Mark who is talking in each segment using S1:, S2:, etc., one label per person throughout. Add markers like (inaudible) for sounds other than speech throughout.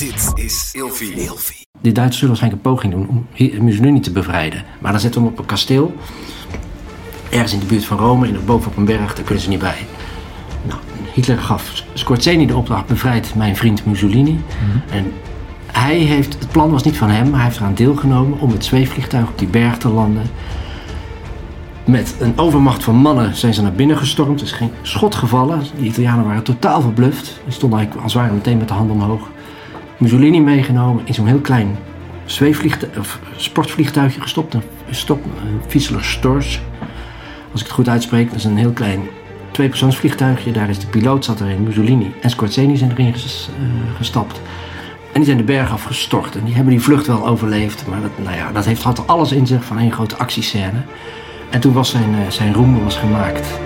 S1: Dit is Ilfie.
S2: De Duitsers zullen waarschijnlijk een poging doen om Mussolini te bevrijden. Maar dan zetten we hem op een kasteel. Ergens in de buurt van Rome, in, boven op een berg, daar kunnen ze niet bij. Nou, Hitler gaf Scorzeni de opdracht, bevrijd mijn vriend Mussolini. En hij heeft, het plan was niet van hem, maar hij heeft eraan deelgenomen om het zweefvliegtuig op die berg te landen. Met een overmacht van mannen zijn ze naar binnen gestormd. Er is geen schot gevallen. De Italianen waren totaal verbluft. Die stonden eigenlijk als het ware meteen met de handen omhoog. Mussolini meegenomen in zo'n heel klein of sportvliegtuigje gestopt. Een, stop, een Fieseler Storch. Als ik het goed uitspreek, dat is een heel klein tweepersoonsvliegtuigje. Daar is de piloot, zat erin, Mussolini en Scorzeni zijn erin eh, gestapt. En die zijn de berg afgestort. En die hebben die vlucht wel overleefd. Maar dat, nou ja, dat heeft, had alles in zich van één grote actiescène. En toen was zijn, eh, zijn roem was gemaakt.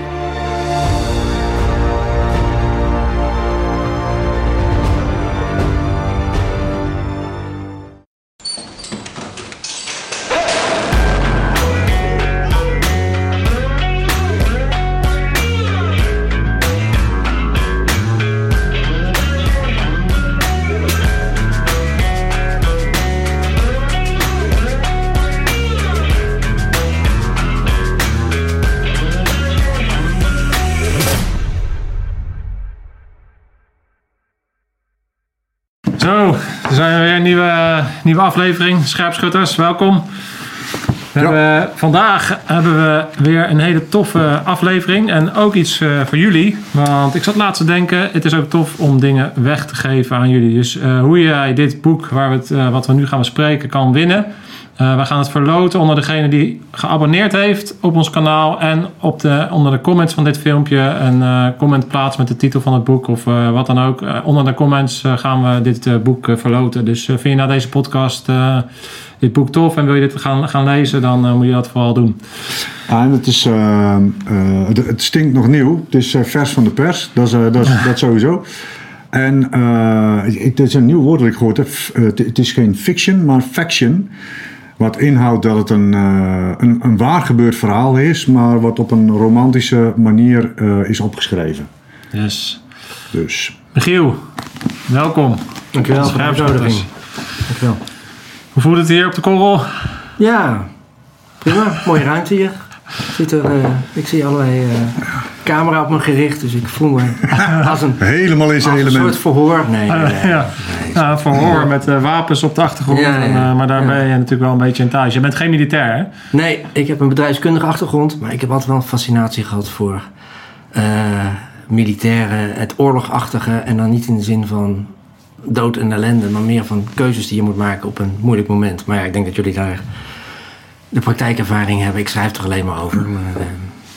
S3: Nieuwe, nieuwe aflevering. Scherpschutters, welkom. We hebben, vandaag hebben we weer een hele toffe aflevering. En ook iets eh, voor jullie. Want ik zat laatst te denken, het is ook tof om dingen weg te geven aan jullie. Dus eh, hoe jij dit boek, waar we het, eh, wat we nu gaan bespreken, kan winnen. Eh, we gaan het verloten onder degene die geabonneerd heeft op ons kanaal. En op de, onder de comments van dit filmpje een eh, comment plaatst met de titel van het boek of eh, wat dan ook. Onder de comments gaan we dit boek verloten. Dus vind je na deze podcast dit boek tof en wil je dit gaan, gaan lezen, dan moet je dat vooral doen.
S4: Ja, en het, is, het, het stinkt nog nieuw. Het is vers van de pers. Dat, is, dat, is, (laughs) dat sowieso. En ik, dit is een nieuw woord dat ik gehoord heb. Het is geen fiction, maar faction. Wat inhoudt dat het een, eh, een, een waar gebeurd verhaal is, maar wat op een romantische manier eh, is opgeschreven.
S3: Yes.
S4: Dus
S3: Michiel, welkom.
S2: Dankjewel voor de uitnodiging. Dankjewel.
S3: Hoe voelt het hier op de korrel?
S2: Ja, prima. Mooie ruimte hier. Ziet er, eh, ik zie allerlei eh, camera op me gericht, dus ik voel me (laughs) als een,
S4: helemaal in
S2: als
S4: zijn
S2: een soort verhoor. Nee, nee, nee.
S3: ja, verhoor met eh, wapens op de achtergrond.
S2: Ja, ja,
S3: En,
S2: ja.
S3: eh, maar daar
S2: Ja.
S3: ben je natuurlijk wel een beetje in thuis. Je bent geen militair, hè?
S2: Nee, ik heb een bedrijfskundige achtergrond, maar ik heb altijd wel een fascinatie gehad voor eh, militairen, het oorlogachtige. En dan niet in de zin van dood en ellende, maar meer van keuzes die je moet maken op een moeilijk moment. Maar ja, ik denk dat jullie daar de praktijkervaring hebben. Ik schrijf er alleen maar over. Maar,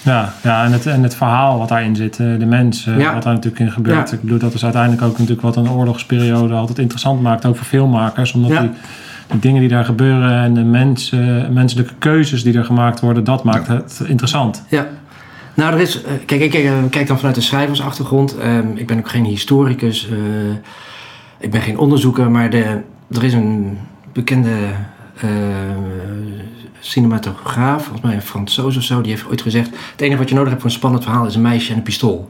S3: Ja, ja en, het, en het verhaal wat daarin zit, eh, de mens, eh,
S2: Ja.
S3: wat daar natuurlijk in gebeurt.
S2: Ja.
S3: Ik bedoel, dat is uiteindelijk ook natuurlijk wat een oorlogsperiode altijd interessant maakt, ook voor filmmakers. Omdat
S2: Ja.
S3: die, die dingen die daar gebeuren en de mens, eh, menselijke keuzes die er gemaakt worden, dat maakt het interessant.
S2: Ja. Nou, er is. Kijk, ik kijk dan vanuit de schrijversachtergrond. Ehm, ik ben ook geen historicus. eh, ik ben geen onderzoeker, maar de, er is een bekende eh, cinematograaf, volgens mij een Fransoos of zo, die heeft ooit gezegd: het enige wat je nodig hebt voor een spannend verhaal is een meisje en een pistool.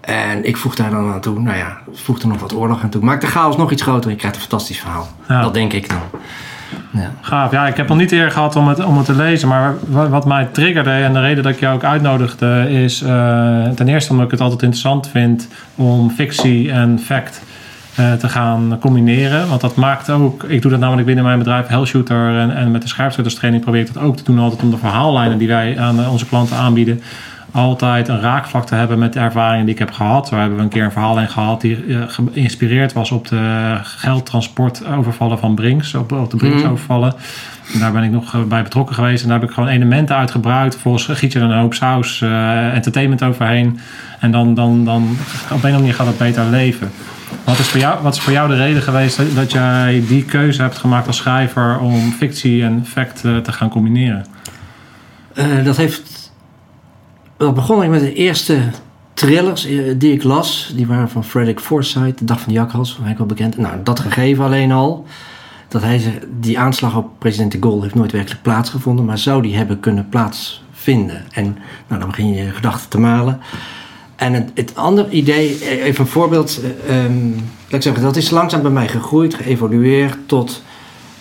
S2: En ik voeg daar dan aan toe, nou ja, voeg er nog wat oorlog aan toe. Maak de chaos nog iets groter en je krijgt een fantastisch verhaal.
S3: Ja.
S2: Dat denk ik dan. Ja.
S3: Gaaf. Ja, ik heb nog niet eerder gehad om het, om het te lezen. Maar wa- wat mij triggerde en de reden dat ik jou ook uitnodigde is... eh, ten eerste omdat ik het altijd interessant vind om fictie en fact te gaan combineren. Want dat maakt ook... Ik doe dat namelijk binnen mijn bedrijf Hellshooter en, en met de scherpschutterstraining probeer ik dat ook te doen. Altijd om de verhaallijnen die wij aan eh, onze klanten aanbieden altijd een raakvlak te hebben met de ervaringen die ik heb gehad. Zo hebben we een keer een verhaallijn gehad die eh, geïnspireerd was op de geldtransportovervallen van Brinks, op, op de Brinks
S2: Mhm.
S3: En daar ben ik nog eh, bij betrokken geweest en daar heb ik gewoon elementen uit gebruikt. Vervolgens giet je er een hoop saus, eh, entertainment overheen. En dan, dan, dan op een of andere manier gaat het beter leven. Wat is, voor jou, wat is voor jou de reden geweest dat, dat jij die keuze hebt gemaakt als schrijver om fictie en fact eh, te gaan combineren?
S2: Eh, dat heeft. Wel begon ik met de eerste thrillers eh, die ik las. Die waren van Frederick Forsyth, De Dag van de Jakhals, van wel bekend. Nou, dat gegeven alleen al. Dat hij die aanslag op president de Gaulle heeft nooit werkelijk plaatsgevonden. Maar zou die hebben kunnen plaatsvinden? En nou, dan begin je gedachten te malen. En het, het andere idee, eh, even een voorbeeld. ehm, laat ik zeggen, dat is langzaam bij mij gegroeid, geëvolueerd tot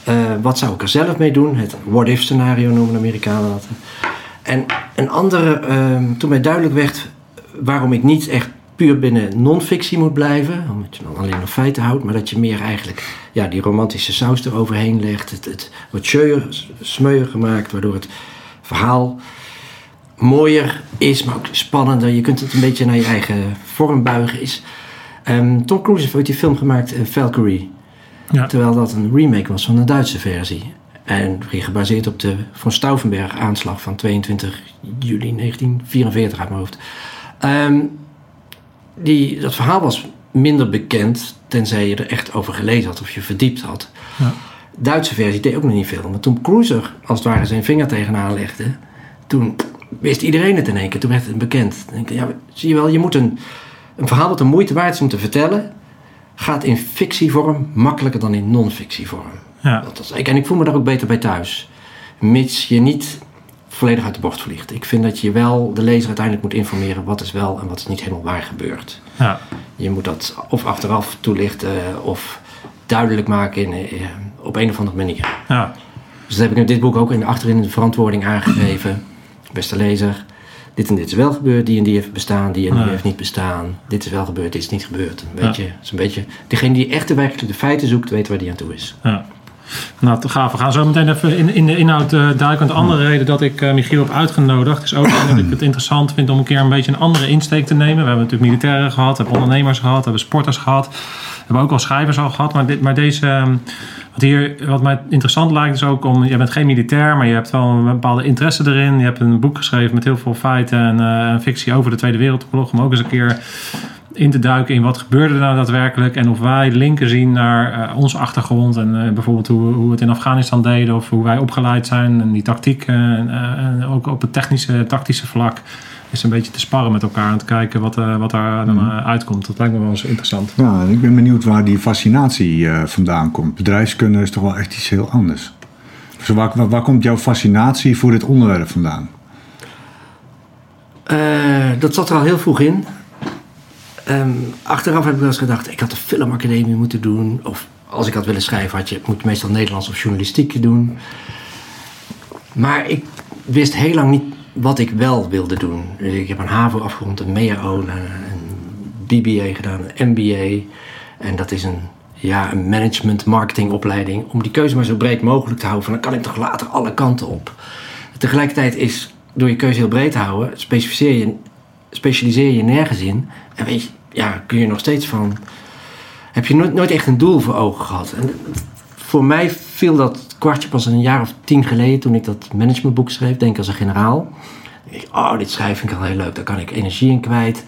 S2: eh, wat zou ik er zelf mee doen? Het what-if scenario noemen de Amerikanen dat. En een andere, ehm, toen mij duidelijk werd waarom ik niet echt puur binnen non-fictie moet blijven, omdat je dan alleen nog feiten houdt, maar dat je meer eigenlijk ja, die romantische saus eroverheen legt. Het, het wordt smeuier gemaakt, waardoor het verhaal mooier is, maar ook spannender. Je kunt het een beetje naar je eigen vorm buigen. Is. Ehm, Tom Cruise heeft ooit die film gemaakt, eh, Valkyrie.
S3: Ja.
S2: Terwijl dat een remake was van de Duitse versie. En gebaseerd op de von Stauffenberg aanslag van 22 juli 1944 uit mijn hoofd. Ehm, die, dat verhaal was minder bekend, tenzij je er echt over gelezen had of je verdiept had.
S3: Ja.
S2: Duitse versie deed ook nog niet veel. Maar toen Cruise er als het ware zijn vinger tegenaan legde, toen wist iedereen het in één keer. Toen werd het bekend. Denk ik, ja, zie je wel, je moet een, een verhaal dat de moeite waard is om te vertellen, gaat in fictievorm makkelijker dan in non-fictievorm.
S3: Ja.
S2: Dat is, ik- en ik voel me daar ook beter bij thuis. Mits je niet volledig uit de bocht vliegt. Ik vind dat je wel de lezer uiteindelijk moet informeren wat is wel en wat is niet helemaal waar gebeurd.
S3: Ja.
S2: Je moet dat of achteraf toelichten of duidelijk maken in, eh, op een of andere manier.
S3: Ja.
S2: Dus dat heb ik in dit boek ook in, achterin de verantwoording aangegeven. Beste lezer, dit en dit is wel gebeurd, die en die heeft bestaan, die en die
S3: Ja.
S2: heeft niet bestaan. Dit is wel gebeurd, dit is niet gebeurd. Een beetje, is een beetje, degene die echt de werkelijk de feiten zoekt, weet waar die aan toe is.
S3: Ja. Nou, te gaaf. We gaan zo meteen even in, in de inhoud eh, duiken. Want de andere reden dat ik eh, Michiel heb uitgenodigd is ook dat ik het interessant vind om een keer een beetje een andere insteek te nemen. We hebben natuurlijk militairen gehad, we hebben ondernemers gehad, we hebben sporters gehad. Hebben ook al schrijvers al gehad. Maar, dit, maar deze, ehm, wat, hier, wat mij interessant lijkt is ook om, je bent geen militair, maar je hebt wel een bepaalde interesse erin. Je hebt een boek geschreven met heel veel feiten en eh, fictie over de Tweede Wereldoorlog. Om ook eens een keer in te duiken in wat gebeurde er nou daadwerkelijk en of wij linken zien naar eh, onze achtergrond en eh, bijvoorbeeld hoe, hoe we het in Afghanistan deden of hoe wij opgeleid zijn en die tactiek en ook op het technische, tactische vlak is een beetje te sparren met elkaar en te kijken wat, eh, wat daar dan eh, uitkomt. Dat lijkt me wel eens interessant.
S4: Ja, ik ben benieuwd waar die fascinatie eh, vandaan komt. Bedrijfskunde is toch wel echt iets heel anders. Dus waar, waar, waar komt jouw fascinatie voor dit onderwerp vandaan?
S2: Eh, dat zat er al heel vroeg in. Ehm, achteraf heb ik wel eens gedacht, ik had de filmacademie moeten doen. Of als ik had willen schrijven, had je moet meestal Nederlands of journalistiek doen. Maar ik wist heel lang niet wat ik wel wilde doen. Dus ik heb een HAVO afgerond, een MEAO, een, BBA gedaan, een MBA. En dat is een, ja, een management marketing opleiding. Om die keuze maar zo breed mogelijk te houden. Dan kan ik toch later alle kanten op. Tegelijkertijd is door je keuze heel breed te houden, specialiseer je, specialiseer je nergens in. En weet je, ja, kun je nog steeds van. Heb je nooit, nooit echt een doel voor ogen gehad. En voor mij viel dat kwartje pas een jaar of tien geleden toen ik dat managementboek schreef, denk als een generaal. Ik oh, dit schrijven vind ik al heel leuk, daar kan ik energie in kwijt.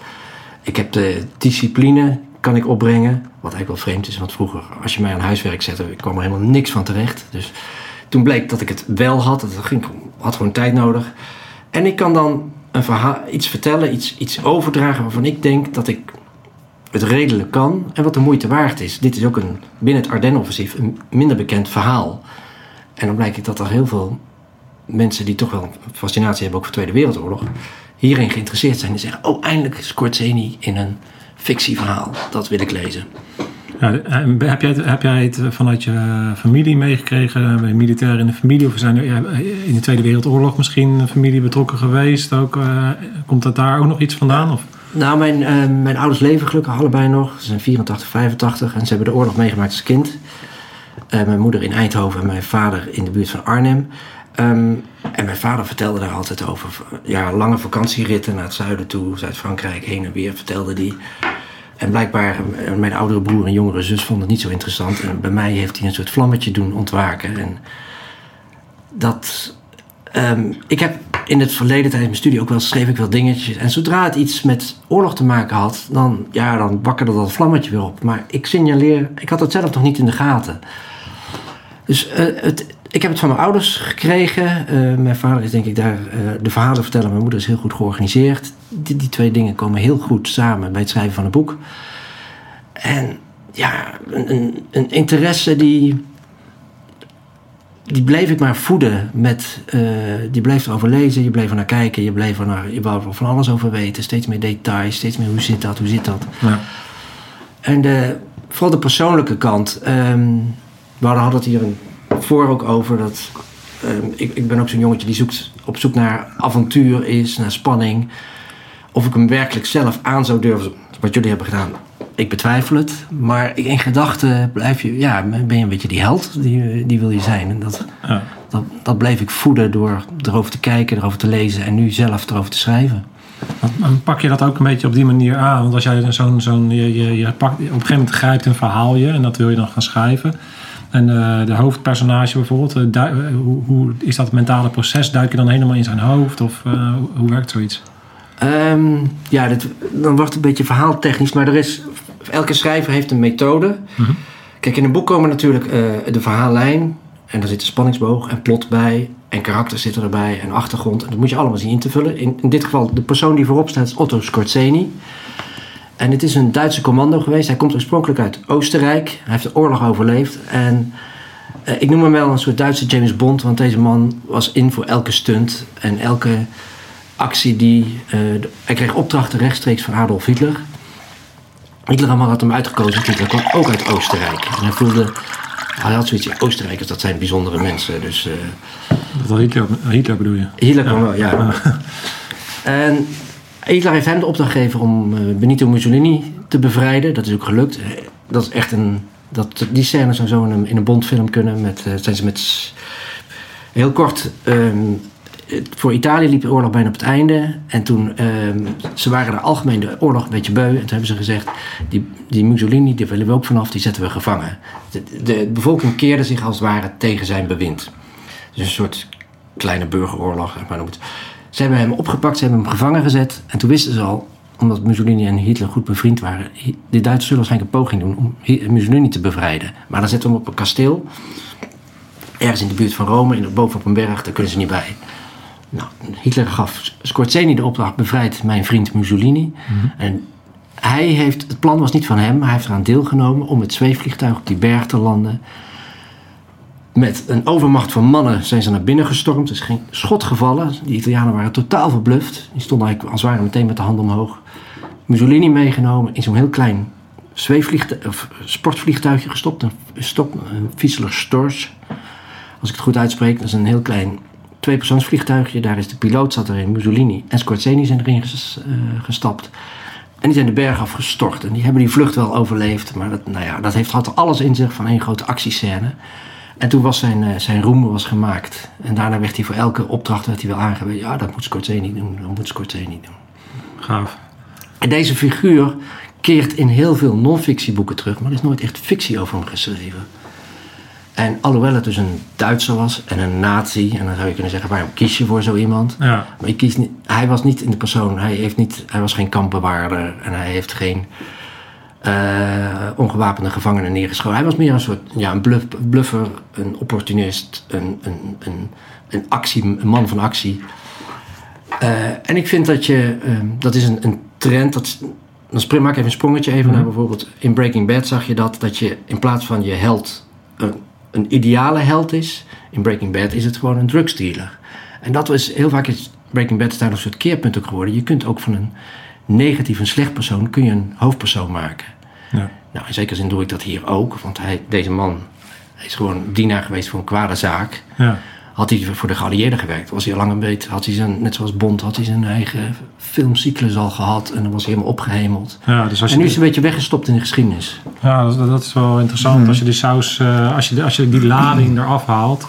S2: Ik heb de discipline, kan ik opbrengen. Wat eigenlijk wel vreemd is, want vroeger, als je mij aan huiswerk zette, ik kwam er helemaal niks van terecht. Dus toen bleek dat ik het wel had. Dat ging, had gewoon tijd nodig. En ik kan dan een verhaal, iets vertellen, iets, iets overdragen waarvan ik denk dat ik het redelijk kan en wat de moeite waard is. Dit is ook een, binnen het Ardennen-offensief een minder bekend verhaal. En dan blijkt dat er heel veel mensen die toch wel een fascinatie hebben ook voor de Tweede Wereldoorlog, hierin geïnteresseerd zijn en zeggen: Oh, eindelijk scoort Zeni in een fictieverhaal. Dat wil ik lezen.
S3: Ja, heb, jij het, heb jij het vanuit je familie meegekregen? Militair in de familie? Of zijn er in de Tweede Wereldoorlog misschien familie betrokken geweest? Ook, eh, komt dat daar ook nog iets vandaan? Of?
S2: Nou, mijn, eh, mijn ouders leven gelukkig allebei nog. Ze zijn 84, 85 en ze hebben de oorlog meegemaakt als kind. Eh, mijn moeder in Eindhoven en mijn vader in de buurt van Arnhem. Ehm, en mijn vader vertelde daar altijd over. Ja, lange vakantieritten naar het zuiden toe, Zuid-Frankrijk, heen en weer vertelde die. En blijkbaar, eh, mijn oudere broer en jongere zus vonden het niet zo interessant. En bij mij heeft hij een soort vlammetje doen ontwaken. En dat. ehm, ik heb in het verleden tijdens mijn studie ook wel schreef ik wel dingetjes. En zodra het iets met oorlog te maken had, dan, ja, dan wakkerde dat vlammetje weer op. Maar ik signaleer, ik had het zelf nog niet in de gaten. Dus eh, het, ik heb het van mijn ouders gekregen. Eh, mijn vader is denk ik daar eh, de verhalen vertellen. Mijn moeder is heel goed georganiseerd. Die, die twee dingen komen heel goed samen bij het schrijven van een boek. En ja, een, een, een interesse die, die bleef ik maar voeden met, die bleef erover lezen, je bleef er naar kijken, je bleef er naar, je wou er van alles over weten, steeds meer details, steeds meer hoe zit dat, hoe zit dat.
S3: Ja.
S2: En de, vooral de persoonlijke kant, ehm, we hadden het hier een, voor ook over dat, ehm, ik, ik ben ook zo'n jongetje die zoekt, op zoek naar avontuur is, naar spanning. Of ik hem werkelijk zelf aan zou durven, wat jullie hebben gedaan, ik betwijfel het. Maar in gedachten blijf je, ja, ben je een beetje die held, die, die wil je zijn. En dat,
S3: Ja.
S2: dat, dat bleef ik voeden door erover te kijken, erover te lezen en nu zelf erover te schrijven.
S3: Dan pak je dat ook een beetje op die manier aan. Want als jij zo'n, zo'n je, je, je pakt, op een gegeven moment grijpt een verhaal je en dat wil je dan gaan schrijven. En eh, de hoofdpersonage bijvoorbeeld, eh, du- eh, hoe, hoe is dat mentale proces? Duik je dan helemaal in zijn hoofd of hoe- werkt zoiets?
S2: Ehm, ja, dan wordt het een beetje verhaaltechnisch, maar er is, elke schrijver heeft een methode. Kijk, in een boek komen natuurlijk de verhaallijn en daar zit een spanningsboog en plot bij en karakters zitten erbij en achtergrond. En dat moet je allemaal zien in te vullen. In, in dit geval, de persoon die voorop staat is Otto Skorzeny. En het is een Duitse commando geweest. Hij komt oorspronkelijk uit Oostenrijk. Hij heeft de oorlog overleefd. En eh, ik noem hem wel een soort Duitse James Bond, want deze man was in voor elke stunt en elke actie die. eh, hij kreeg opdrachten rechtstreeks van Adolf Hitler. Hitler had hem uitgekozen, want Hitler kwam ook uit Oostenrijk. En hij voelde. Hij had zoiets, ja, Oostenrijkers, dat zijn bijzondere mensen. Dus eh,
S3: Dat was Hitler, Hitler bedoel je?
S2: Hitler kwam wel, ja. En Hitler heeft hem de opdracht gegeven om eh, Benito Mussolini te bevrijden. Dat is ook gelukt. Eh, Dat is echt een. Dat, die scène zou zo in een, in een Bondfilm kunnen. Met, eh, zijn ze met. Heel kort. ehm, voor Italië liep de oorlog bijna op het einde. En toen. ehm, ze waren er algemeen de oorlog een beetje beu. En toen hebben ze gezegd. Die, die Mussolini, die willen we ook vanaf. Die zetten we gevangen. De, de bevolking keerde zich als het ware tegen zijn bewind. Dus een soort kleine burgeroorlog, maar noem het. Ze hebben hem opgepakt, ze hebben hem gevangen gezet. En toen wisten ze al, omdat Mussolini en Hitler goed bevriend waren... De Duitsers zullen waarschijnlijk een poging doen om Mussolini te bevrijden. Maar dan zetten we hem op een kasteel. Ergens in de buurt van Rome, in, boven op een berg, daar kunnen ze niet bij. Nou, Hitler gaf Skorzeny de opdracht, bevrijd mijn vriend Mussolini. En hij heeft, het plan was niet van hem, maar hij heeft eraan deelgenomen om het zweefvliegtuig op die berg te landen. Met een overmacht van mannen zijn ze naar binnen gestormd. Er is geen schot gevallen. Die Italianen waren totaal verbluft. Die stonden eigenlijk als het ware meteen met de handen omhoog. Mussolini meegenomen in zo'n heel klein of sportvliegtuigje gestopt. Een, stop, een Storch. Als ik het goed uitspreek, dat is een heel klein tweepersoonsvliegtuigje. Daar is de piloot, zat erin, Mussolini en Skorzeny zijn erin eh, gestapt. En die zijn de berg afgestort. En die hebben die vlucht wel overleefd. Maar dat, nou ja, dat heeft, had alles in zich van één grote actiescène. En toen was zijn, eh, zijn roem was gemaakt. En daarna werd hij voor elke opdracht werd hij wel aangewezen. Ja, dat moet Skorzeny doen. Dat moet Skorzeny doen.
S3: Gaaf.
S2: En deze figuur keert in heel veel non-fictieboeken terug. Maar er is nooit echt fictie over hem geschreven. En alhoewel het dus een Duitser was en een nazi. En dan zou je kunnen zeggen, waarom kies je voor zo iemand?
S3: Ja.
S2: Maar je kiest niet, hij was niet in de persoon. Hij, heeft niet, hij was geen kampbewaarder. En hij heeft geen eh, ongewapende gevangenen neergeschoten. Hij was meer een soort ja, een bluff, bluffer, een opportunist, een, een, een, een, actie, een man van actie. Eh, en ik vind dat je, eh, dat is een, een trend. Dat, dan spring, maak ik even een sprongetje even naar bijvoorbeeld in Breaking Bad zag je dat, dat je in plaats van je held een, een ideale held is, in Breaking Bad is het gewoon een drugstealer. En dat was heel vaak is Breaking Bad is daar een soort keerpunt ook geworden. Je kunt ook van een negatief, een slecht persoon, kun je een hoofdpersoon maken.
S3: Ja.
S2: Nou, in zekere zin doe ik dat hier ook, want hij, deze man hij is gewoon dienaar geweest voor een kwade zaak.
S3: Ja.
S2: Had hij voor de geallieerden gewerkt, was hij al lang een beetje, had hij zijn, net zoals Bond, had hij zijn eigen filmcyclus al gehad en dan was hij helemaal opgehemeld.
S3: Ja, dus als je
S2: En nu is hij een beetje weggestopt in de geschiedenis.
S3: Ja, dat, dat is wel interessant. Als je die saus, eh, als, je, als je die lading eraf haalt.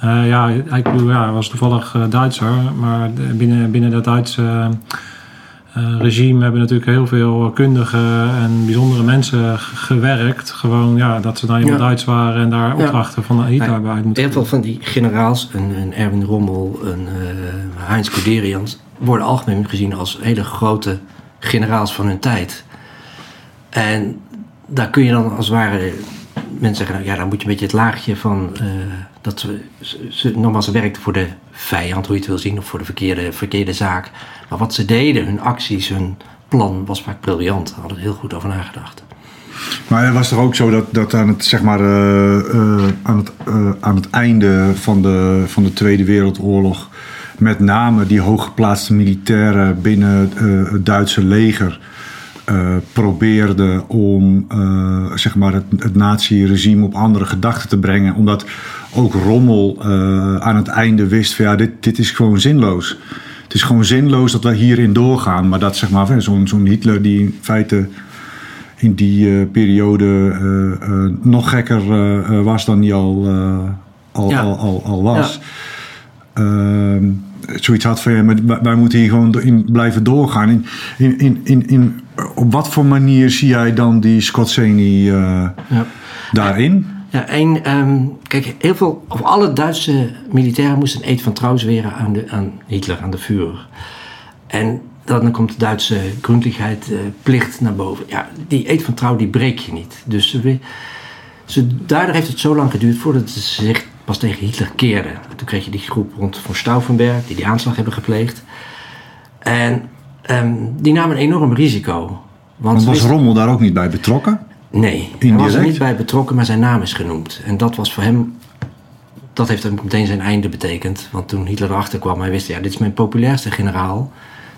S3: Eh, ja, ik bedoel, ja, hij was toevallig eh, Duitser. Maar binnen, binnen dat Duitse regime hebben natuurlijk heel veel kundige en bijzondere mensen gewerkt. Gewoon, ja, dat ze nou eenmaal
S2: Ja.
S3: Duits waren en daar opdrachten van Hitler
S2: Nee,
S3: hebben uit moeten
S2: Heel veel van die generaals, een, een Erwin Rommel, een eh, Heinz Guderians, worden algemeen gezien als hele grote generaals van hun tijd. En daar kun je dan als het ware mensen zeggen, nou ja, dan moet je een beetje het laagje van eh, dat ze, ze, ze- nogmaals, werkten voor de vijand, hoe je het wil zien, of voor de verkeerde, verkeerde zaak. Maar wat ze deden, hun acties, hun plan was vaak briljant. Daar hadden ze heel goed over nagedacht.
S4: Maar het was toch ook zo dat, dat aan het, zeg maar, eh, eh, aan het, eh, aan het einde van de, van de Tweede Wereldoorlog... met name die hooggeplaatste militairen binnen het Duitse leger... eh, probeerden om eh, zeg maar het, het nazi-regime op andere gedachten te brengen. Omdat ook Rommel eh, aan het einde wist van ja, dit, dit is gewoon zinloos. Het is gewoon zinloos dat wij hierin doorgaan. Maar dat zeg maar, zo'n zo'n Hitler die in feite in die periode nog gekker was dan die al, al,
S2: Ja.
S4: al, al, al was. Zoiets had van ja, maar wij- moeten hier gewoon in blijven doorgaan. In, in, in, in, op wat voor manier zie jij dan die Skotseni eh
S2: Ja.
S4: daarin?
S2: Ja, één, ehm, kijk, heel veel, of alle Duitse militairen moesten een eed van trouw zweren aan, de, aan Hitler, aan de Führer. En dan komt de Duitse grondelijkheid, eh, plicht naar boven. Ja, die eed van trouw die breek je niet. Dus ze, daardoor heeft het zo lang geduurd voordat ze zich pas tegen Hitler keerden. Toen kreeg je die groep rond von Stauffenberg, die die aanslag hebben gepleegd. En ehm, die namen een enorm risico. Want
S4: was Rommel daar ook niet bij betrokken?
S2: Nee, hij was er niet bij betrokken, maar zijn naam is genoemd. En dat was voor hem, dat heeft hem meteen zijn einde betekend. Want toen Hitler erachter kwam, hij wist, ja, dit is mijn populairste generaal.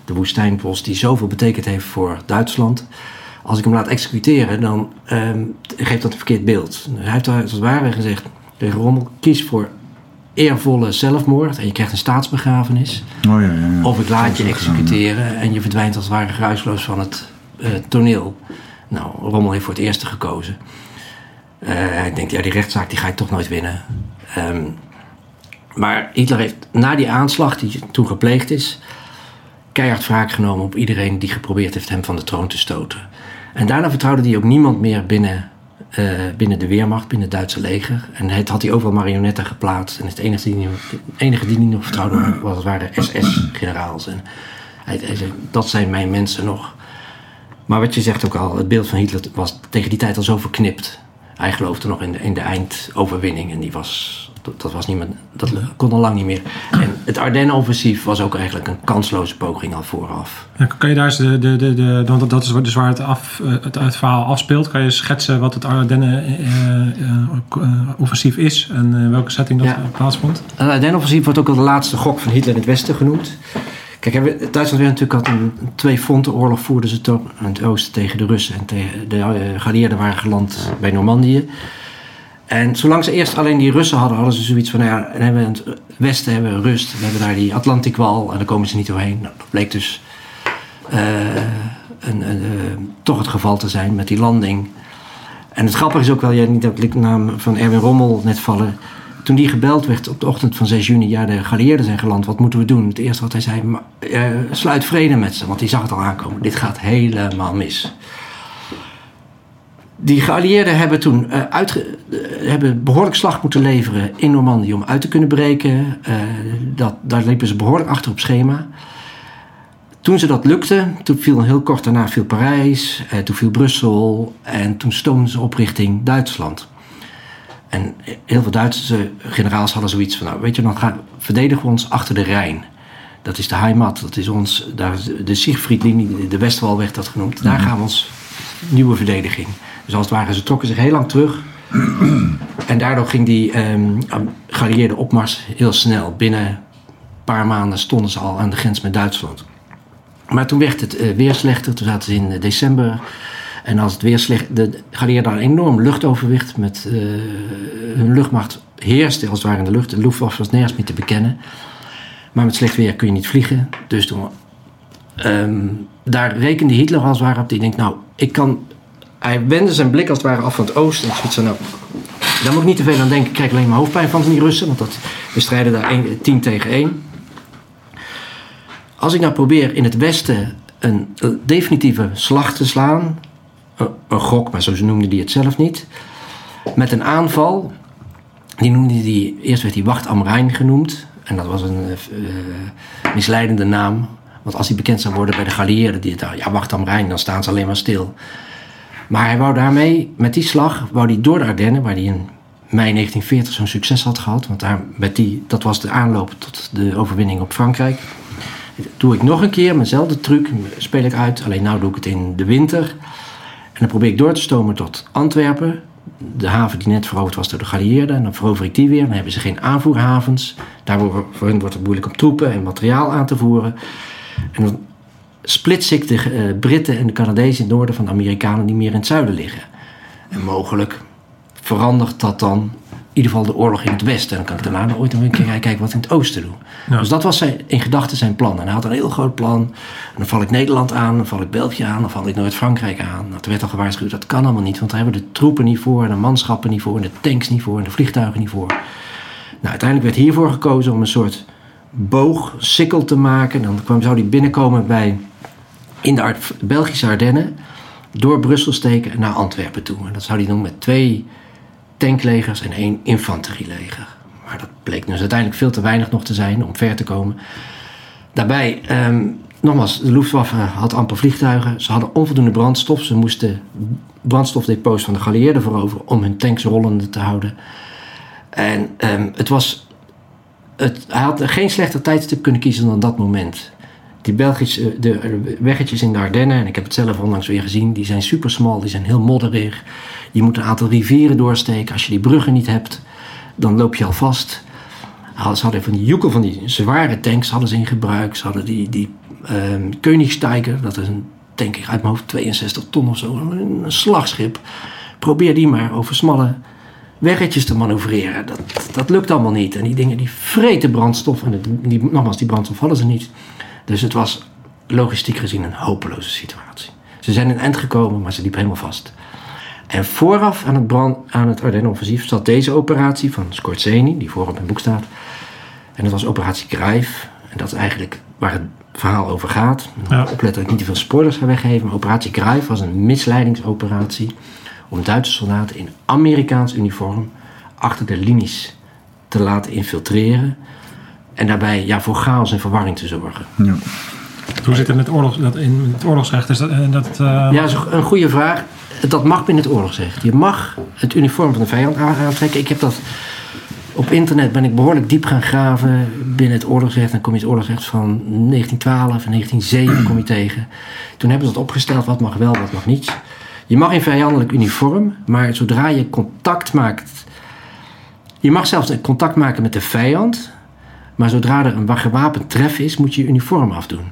S2: De woestijnbos die zoveel betekend heeft voor Duitsland. Als ik hem laat executeren, dan ehm, geeft dat een verkeerd beeld. Hij heeft daar als het ware gezegd Rommel, kies voor eervolle zelfmoord en je krijgt een staatsbegrafenis.
S4: Oh ja, ja, ja.
S2: Of ik laat je executeren en je verdwijnt als het ware geruisloos van het eh, toneel. Nou, Rommel heeft voor het eerste gekozen. Eh, hij denkt, ja, die rechtszaak die ga ik toch nooit winnen. Ehm, maar Hitler heeft na die aanslag die toen gepleegd is... keihard wraak genomen op iedereen die geprobeerd heeft hem van de troon te stoten. En daarna vertrouwde hij ook niemand meer binnen, eh, binnen de Weermacht, binnen het Duitse leger. En het had hij overal marionetten geplaatst. En het enige die, enige die hij nog vertrouwde was, waren SS-generaals. En hij, hij zei, dat zijn mijn mensen nog. Maar wat je zegt ook al, het beeld van Hitler was tegen die tijd al zo verknipt. Hij geloofde nog in de, in de eindoverwinning en die was, dat, dat, was niet meer, dat kon al lang niet meer. En het Ardennen-offensief was ook eigenlijk een kansloze poging al vooraf.
S3: Ja, Kan je daar eens de, de, de, de want dat is dus waar het, af, eh, het, het verhaal afspeelt. Kan je schetsen wat het Ardennen-offensief is en eh, welke setting dat
S2: Ja.
S3: eh, plaatsvond?
S2: Het Ardennen-offensief wordt ook al de laatste gok van Hitler in het Westen genoemd. Kijk, Duitsland werd natuurlijk had een twee frontenoorlog voerden ze aan het oosten tegen de Russen. En tegen de eh, geallieerden waren geland bij Normandië. En zolang ze eerst alleen die Russen hadden, hadden ze zoiets van, nou ja, hebben in het westen hebben we rust. We hebben daar die Atlantikwal en daar komen ze niet doorheen. Nou, dat bleek dus eh, een, een, eh, toch het geval te zijn met die landing. En het grappige is ook wel, jij niet dat de naam van Erwin Rommel net vallen. Toen die gebeld werd op de ochtend van 6 juni, ja, de geallieerden zijn geland, wat moeten we doen? Het eerste wat hij zei, "Maar, eh, sluit vrede met ze, want die zag het al aankomen. Dit gaat helemaal mis. Die geallieerden hebben toen eh, uitge- eh, hebben behoorlijk slag moeten leveren in Normandië om uit te kunnen breken. Eh, dat, daar liepen ze behoorlijk achter op schema. Toen ze dat lukte, toen viel heel kort daarna viel Parijs, toen viel Brussel en toen stoomden ze op richting Duitsland. En heel veel Duitse generaals hadden zoiets van, nou weet je, dan gaan, verdedigen we ons achter de Rijn. Dat is de Heimat, dat is ons, daar de- Siegfriedlinie, de Westwal werd dat genoemd. Daar gaan we ons nieuwe verdediging. Dus als het ware, ze trokken zich heel lang terug. (clears throat) En daardoor ging die ehm geallieerde opmars heel snel. Binnen een paar maanden stonden ze al aan de grens met Duitsland. Maar toen werd het eh, weer slechter. Toen zaten ze in eh, december. En als het weer slecht... De geallieerden hadden een enorm luchtoverwicht. Met, eh, hun luchtmacht heerste als het ware in de lucht. De Luftwaffe was nergens meer te bekennen. Maar met slecht weer kun je niet vliegen. Dus toen... ehm, daar rekende Hitler als het ware op. Die denkt, nou, ik kan... Hij wendde zijn blik als het ware af van het oosten. En zoiets nou, daar moet ik niet te veel aan denken. Ik krijg alleen maar hoofdpijn van die Russen. Want dat, we strijden daar één- tien tegen één. Als ik nou probeer in het Westen een definitieve slag te slaan, een, gok, maar zo noemde hij het zelf niet, met een aanval, die noemde hij, eerst werd hij Wacht am Rijn genoemd, en dat was een eh, misleidende naam, want als hij bekend zou worden bij de geallieerden, die dachten, ja Wacht am Rijn, dan staan ze alleen maar stil. Maar hij wou daarmee, met die slag, wou hij door de Ardennen, waar hij in mei 1940 zo'n succes had gehad, want daar, met die, dat was de aanloop tot de overwinning op Frankrijk doe ik nog een keer, mijnzelfde truc, speel ik uit. Alleen nou doe ik het in de winter. En dan probeer ik door te stomen tot Antwerpen. De haven die net veroverd was door de geallieerden. En dan verover ik die weer. Dan hebben ze geen aanvoerhavens. Daar wordt, voor hen wordt het moeilijk om troepen en materiaal aan te voeren. En dan splits ik de eh, Britten en de Canadezen in het noorden van de Amerikanen die meer in het zuiden liggen. En mogelijk verandert dat dan in ieder geval de oorlog in het westen. En dan kan ik daarna nog ooit een keer kijken wat we in het oosten doen.
S3: Ja.
S2: Dus dat was zijn, in gedachten zijn plan. En hij had een heel groot plan. En dan val ik Nederland aan, dan val ik België aan, dan val ik Noord-Frankrijk aan. Nou, toen werd al gewaarschuwd, dat kan allemaal niet. Want daar hebben we de troepen niet voor, en de manschappen niet voor, en de tanks niet voor, en de vliegtuigen niet voor. Nou, uiteindelijk werd hiervoor gekozen om een soort boog, sikkel te maken. Dan kwam, zou die binnenkomen bij, in de Belgische Ardennen, door Brussel steken en naar Antwerpen toe. En dat zou hij doen met twee tanklegers en één infanterieleger. Maar dat bleek dus uiteindelijk veel te weinig nog te zijn om ver te komen. Daarbij, ehm, nogmaals, de Luftwaffe had amper vliegtuigen. Ze hadden onvoldoende brandstof. Ze moesten brandstofdepots van de geallieerden veroveren om hun tanks rollende te houden. En ehm, het was, het, hij had geen slechter tijdstip kunnen kiezen dan dat moment. Die Belgische de weggetjes in de Ardennen, en ik heb het zelf onlangs weer gezien, die zijn super smal, die zijn heel modderig. Je moet een aantal rivieren doorsteken. Als je die bruggen niet hebt, dan loop je al vast. Ze hadden van die joekel van die zware tanks hadden ze in gebruik. Ze hadden die, die ehm dat is een tank uit mijn hoofd 62 ton of zo, een slagschip. Probeer die maar over smalle weggetjes te manoeuvreren. Dat, dat lukt allemaal niet. En die dingen die vreten brandstof. En het- die, nogmaals, die brandstof hadden ze niet. Dus het was logistiek gezien een hopeloze situatie. Ze zijn in eind gekomen, maar ze liepen helemaal vast. En vooraf aan het, brand, aan het Ardennen-offensief zat deze operatie van Scorzeni, die voor op mijn boek staat. En dat was operatie Grijf. En dat is eigenlijk waar het verhaal over gaat.
S3: Ja.
S2: Opletten dat ik niet te veel spoilers ga weggeven. Maar operatie Grijf was een misleidingsoperatie om Duitse soldaten in Amerikaans uniform achter de linies te laten infiltreren. En daarbij ja, voor chaos en verwarring te zorgen.
S4: Ja.
S3: Hoe zit het met oorlogs, dat in het oorlogsrecht? Is dat, eh, dat, eh,
S2: Ja, dat is een goede vraag. Dat mag binnen het oorlogsrecht. Je mag het uniform van de vijand aan- aantrekken. Ik heb dat op internet ben ik behoorlijk diep gaan graven binnen het oorlogsrecht. Dan kom je het oorlogsrecht van 1912 en 1907 kom je tegen. Toen hebben ze dat opgesteld, wat mag wel, wat mag niet. Je mag in vijandelijk uniform, maar zodra je contact maakt... Je mag zelfs contact maken met de vijand... maar zodra er een gewapend tref is, moet je je uniform afdoen.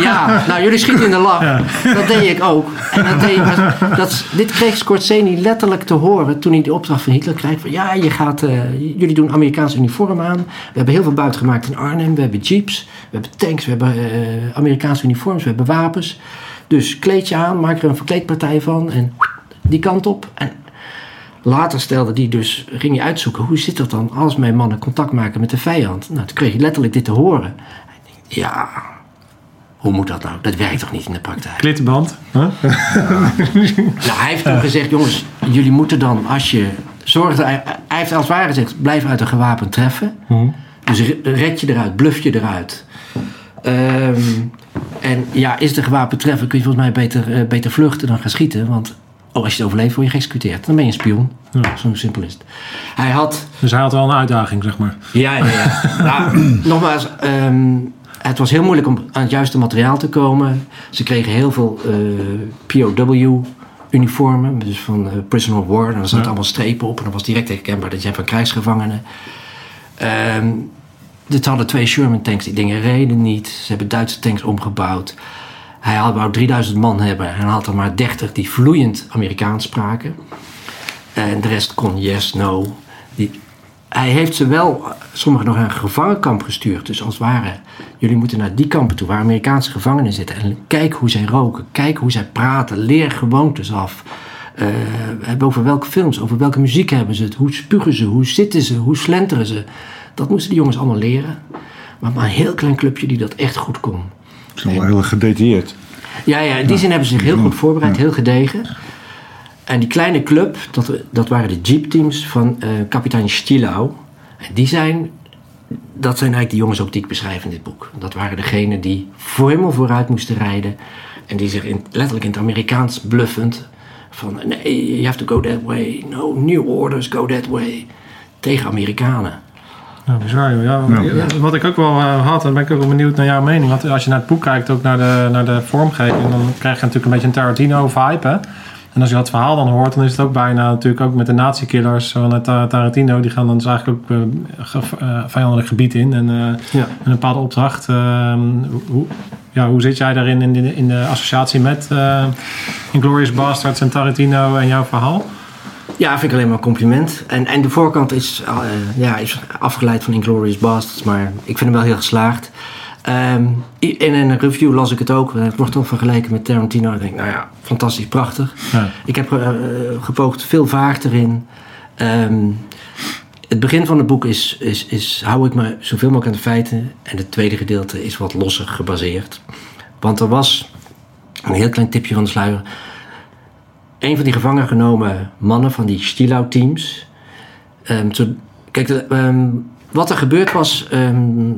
S2: Ja, nou jullie schieten in de lach. Dat deed ik ook. En dat deed, maar dat, dit kreeg Scorsese letterlijk te horen toen hij de opdracht van Hitler kreeg. Van, ja, je gaat, eh, jullie doen Amerikaans uniform aan. We hebben heel veel buiten gemaakt in Arnhem. We hebben jeeps, we hebben tanks, we hebben eh, Amerikaanse uniforms, we hebben wapens. Dus kleed je aan, maak er een verkleedpartij van en die kant op. En later stelde die dus, ging je uitzoeken, hoe zit dat dan als mijn mannen contact maken met de vijand? Nou, toen kreeg je letterlijk dit te horen. Ja, hoe moet dat nou? Dat werkt toch niet in de praktijk?
S3: klittenband? Huh? (laughs)
S2: Nou, hij heeft toen gezegd, jongens, jullie moeten dan als je zorgt, hij, hij heeft als het ware gezegd, blijf uit een gewapend treffen. Dus re- red je eruit, bluff je eruit. Ehm, en ja, is de gewapend treffen, kun je volgens mij beter, eh, beter vluchten dan gaan schieten. Want oh, als je het overleeft, word je geëxecuteerd. Dan ben je een spion.
S3: Ja.
S2: Zo simpel is het. Hij had
S3: Dus hij had wel een uitdaging, zeg maar.
S2: ja, ja, ja. (laughs) Nou, nogmaals, ehm, het was heel moeilijk om aan het juiste materiaal te komen. Ze kregen heel veel eh, POW-uniformen, dus van eh, Prisoner of War. En daar zaten
S3: Ja.
S2: allemaal strepen op en dat was direct herkenbaar dat je van krijgsgevangenen. Ehm dit hadden twee Sherman tanks, die dingen reden niet. Ze hebben Duitse tanks omgebouwd. Hij had wou 3000 man hebben en had er maar 30 die vloeiend Amerikaans spraken. En de rest kon yes, no. Die, hij heeft ze wel, sommigen nog naar een gevangenkamp gestuurd. Dus als het ware, jullie moeten naar die kampen toe waar Amerikaanse gevangenen zitten. En kijk hoe zij roken, kijk hoe zij praten, leer gewoontes af. Hebben over welke films, over welke muziek hebben ze het, hoe spugen ze, hoe zitten ze, hoe slenteren ze. Dat moesten die jongens allemaal leren. Maar maar een heel klein clubje die dat echt goed kon.
S4: Het is wel heel gedetailleerd.
S2: Ja, ja, in die zin hebben ze zich heel goed voorbereid, heel gedegen. En die kleine club, dat, dat waren de jeepteams van eh, kapitein Stilau. En die zijn, dat zijn eigenlijk de jongens ook die ik beschrijf in dit boek. Dat waren degenen die voor helemaal vooruit moesten rijden. En die zich in, letterlijk in het Amerikaans bluffend van... Nee, you have to go that way. No, new orders, go that way. Tegen Amerikanen.
S3: Ja, bizar, joh. ja,
S4: Ja.
S3: Wat ik ook wel eh, had, en ben ik ook wel benieuwd naar jouw mening. Want als je naar het boek kijkt, ook naar de, naar de vormgeving, dan krijg je natuurlijk een beetje een Tarantino-vibe. Hè? En als je dat verhaal dan hoort, dan is het ook bijna natuurlijk ook met de nazi-killers van het Ta- Tarantino. Die gaan dan dus eigenlijk ook eh, ge- eh, vijandelijk gebied in. En eh,
S2: Ja.
S3: een bepaalde opdracht. eh, hoe, ja, hoe zit jij daarin in de, in de associatie met uh, Inglourious Basterds en Tarantino en jouw verhaal?
S2: Ja, vind ik alleen maar een compliment. En, en de voorkant is, eh, ja, is afgeleid van Inglourious Basterds, maar ik vind hem wel heel geslaagd. Ehm, in een review las ik het ook. Het wordt toch vergeleken met Tarantino. Ik denk, nou ja, fantastisch, prachtig.
S3: Ja.
S2: Ik heb eh, gepoogd veel vaart erin. Ehm, het begin van het boek is, is, is, hou ik me zoveel mogelijk aan de feiten. En het tweede gedeelte is wat losser gebaseerd. Want er was, een heel klein tipje van de sluier... Een van die gevangen genomen mannen van die Stilau-teams... ehm, kijk, ehm, wat er gebeurd was... ehm,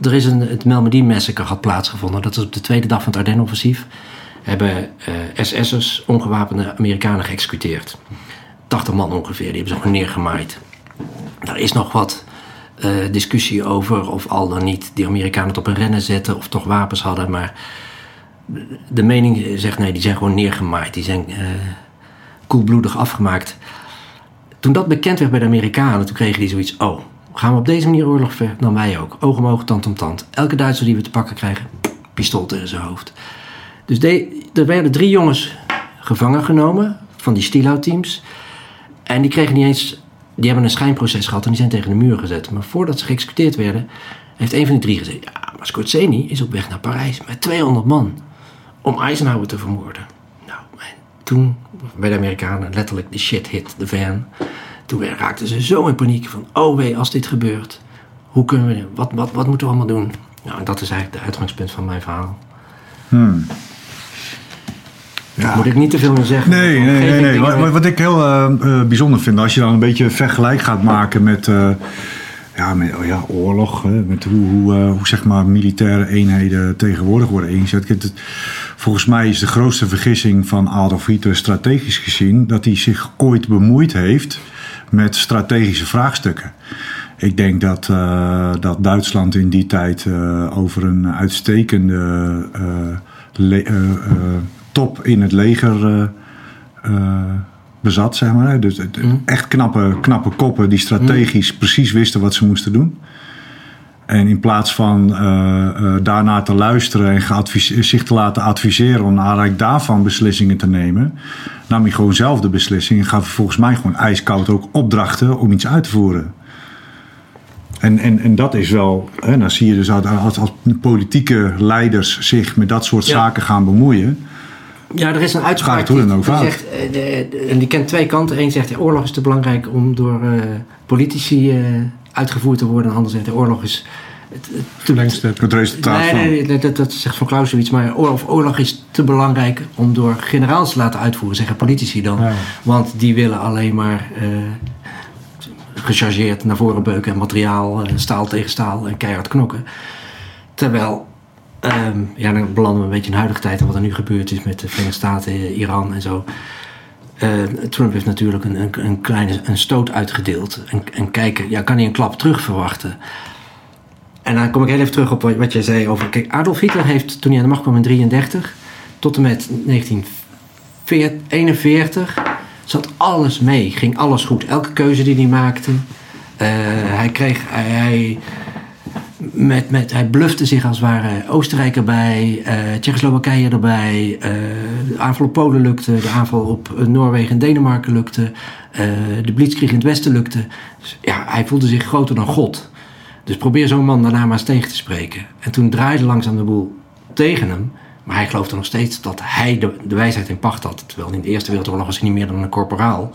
S2: er is een, het Melmedie Massacre had plaatsgevonden. Dat is op de tweede dag van het Ardennenoffensief. Hebben eh SS'ers ongewapende Amerikanen geëxecuteerd. 80 man ongeveer, die hebben ze gewoon neergemaaid. Daar is nog wat eh, discussie over of al dan niet die Amerikanen het op een rennen zetten of toch wapens hadden. Maar de mening zegt nee, die zijn gewoon neergemaaid. Die zijn eh, koelbloedig afgemaakt. Toen dat bekend werd bij de Amerikanen, toen kregen die zoiets: oh, gaan we op deze manier oorlog ver? Dan wij ook. Oog om oog, tand om tand. Elke Duitser die we te pakken krijgen, pistool tegen zijn hoofd. Dus er werden drie jongens gevangen genomen van die Stilau-teams. En die kregen niet eens. Die hebben een schijnproces gehad en die zijn tegen de muur gezet. Maar voordat ze geëxecuteerd werden, heeft een van die drie gezegd: Ja, maar is op weg naar Parijs met 200 man. Om Eisenhower te vermoorden. Nou, en toen bij de Amerikanen letterlijk de shit hit de fan. Toen raakten ze zo in paniek van: Oh wee, als dit gebeurt, hoe kunnen we. Wat, wat, wat moeten we allemaal doen? Nou, en dat is eigenlijk de uitgangspunt van mijn verhaal.
S4: Ja.
S2: Moet ik niet te veel meer zeggen?
S4: Nee, nee, nee. wat ik heel eh, eh, bijzonder vind, als je dan een beetje vergelijk gaat maken met, eh, ja, met oh ja, oorlog, met hoe, hoe, eh, hoe zeg maar militaire eenheden tegenwoordig worden ingezet. Volgens mij is de grootste vergissing van Adolf Hitler strategisch gezien dat hij zich ooit bemoeid heeft met strategische vraagstukken. Ik denk dat, eh, dat Duitsland in die tijd eh, over een uitstekende top in het leger bezat, zeg maar. Dus het- echt knappe, knappe koppen die strategisch precies wisten wat ze moesten doen. En in plaats van eh, eh, daarnaar te luisteren en zich te laten adviseren om naar aanleiding daarvan beslissingen te nemen, nam hij gewoon zelf de beslissing en gaf volgens mij gewoon ijskoud ook opdrachten om iets uit te voeren. En, en, en dat is wel, hè, dan zie je dus als, als, als politieke leiders zich met dat soort
S2: Ja.
S4: zaken gaan bemoeien.
S2: Ja, er is een uitspraak
S4: hoe dan ook
S2: zegt, eh, de- de- en die kent twee kanten. Eén zegt, ja, oorlog is te belangrijk om door eh, politici eh, uitgevoerd te worden. En de ander zegt, de oorlog is... Het, het.
S4: Het resultaat
S2: nee,
S4: van.
S2: nee, nee, dat, dat zegt Van Klaus zoiets. Maar oorlog, oorlog is te belangrijk om door generaals te laten uitvoeren, zeggen politici dan.
S3: Ja.
S2: Want die willen alleen maar gechargeerd naar voren beuken en materiaal, staal tegen staal en keihard knokken. Terwijl, ehm, ja, dan belanden we een beetje in de huidige tijd en wat er nu gebeurd is met de Verenigde Staten, eh, Iran en zo. Eh, Trump heeft natuurlijk een, een, een kleine een stoot uitgedeeld. En, en kijken, ja, kan hij een klap terug verwachten? En dan kom ik heel even terug op wat, wat jij zei over. Kijk, Adolf Hitler heeft toen hij aan de macht kwam in 33 tot en met 1941 zat alles mee, ging alles goed. Elke keuze die hij maakte, eh, hij kreeg, hij, met, met, hij blufte zich als het ware Oostenrijk erbij, eh Tsjechoslowakije erbij, eh, de aanval op Polen lukte, de aanval op eh, Noorwegen en Denemarken lukte, de blitzkrieg in het westen lukte. Dus, ja, hij voelde zich groter dan God. Dus probeer zo'n man daarna maar eens tegen te spreken. En toen draaide langzaam de boel tegen hem. Maar hij geloofde nog steeds dat hij de, de wijsheid in pacht had. Terwijl in de Eerste Wereldoorlog was hij niet meer dan een corporaal.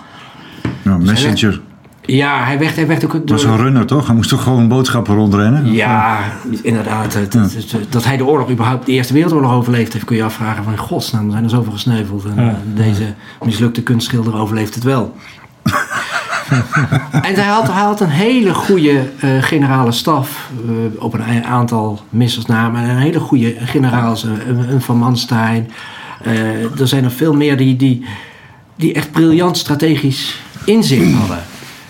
S4: Ja, messenger.
S2: Ja, hij werd, hij werd ook...
S4: Dat was een runner toch? Hij moest toch gewoon boodschappen rondrennen?
S2: Ja, inderdaad. Het- het- het- dat hij de oorlog überhaupt, de Eerste Wereldoorlog overleefd heeft, kun je afvragen van in godsnaam, er zijn er zoveel gesneuveld. En
S3: Ja.
S2: eh, deze mislukte kunstschilder overleeft het wel. (laughs) en hij had, hij had een hele goede eh, generale staf, eh, op een aantal missers na, maar een hele goede generaals, eh, een, een Van Manstein. Eh, er zijn er veel meer die, die, die echt briljant strategisch inzicht hadden.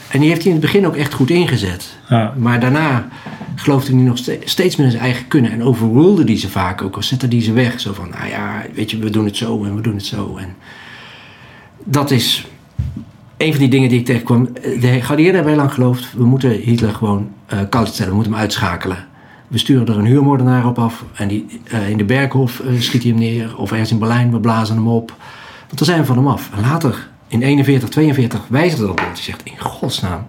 S2: En die heeft hij in het begin ook echt goed ingezet.
S3: Ja.
S2: Maar daarna geloofde hij nog ste- steeds meer in zijn eigen kunnen. En overrulde die ze vaak ook. Of zette die ze weg. Zo van, nou ja, weet je, we doen het zo en we doen het zo. En dat is een van die dingen die ik tegenkwam. De geallieerden hebben heel lang geloofd... we moeten Hitler gewoon eh koud stellen. We moeten hem uitschakelen. We sturen er een huurmoordenaar op af. En die, eh, in de Berghof eh, schiet hij hem neer. Of ergens in Berlijn, we blazen hem op. Want dan zijn we van hem af. En later, in 41, 42, wijzigde dat. Die zegt, in godsnaam,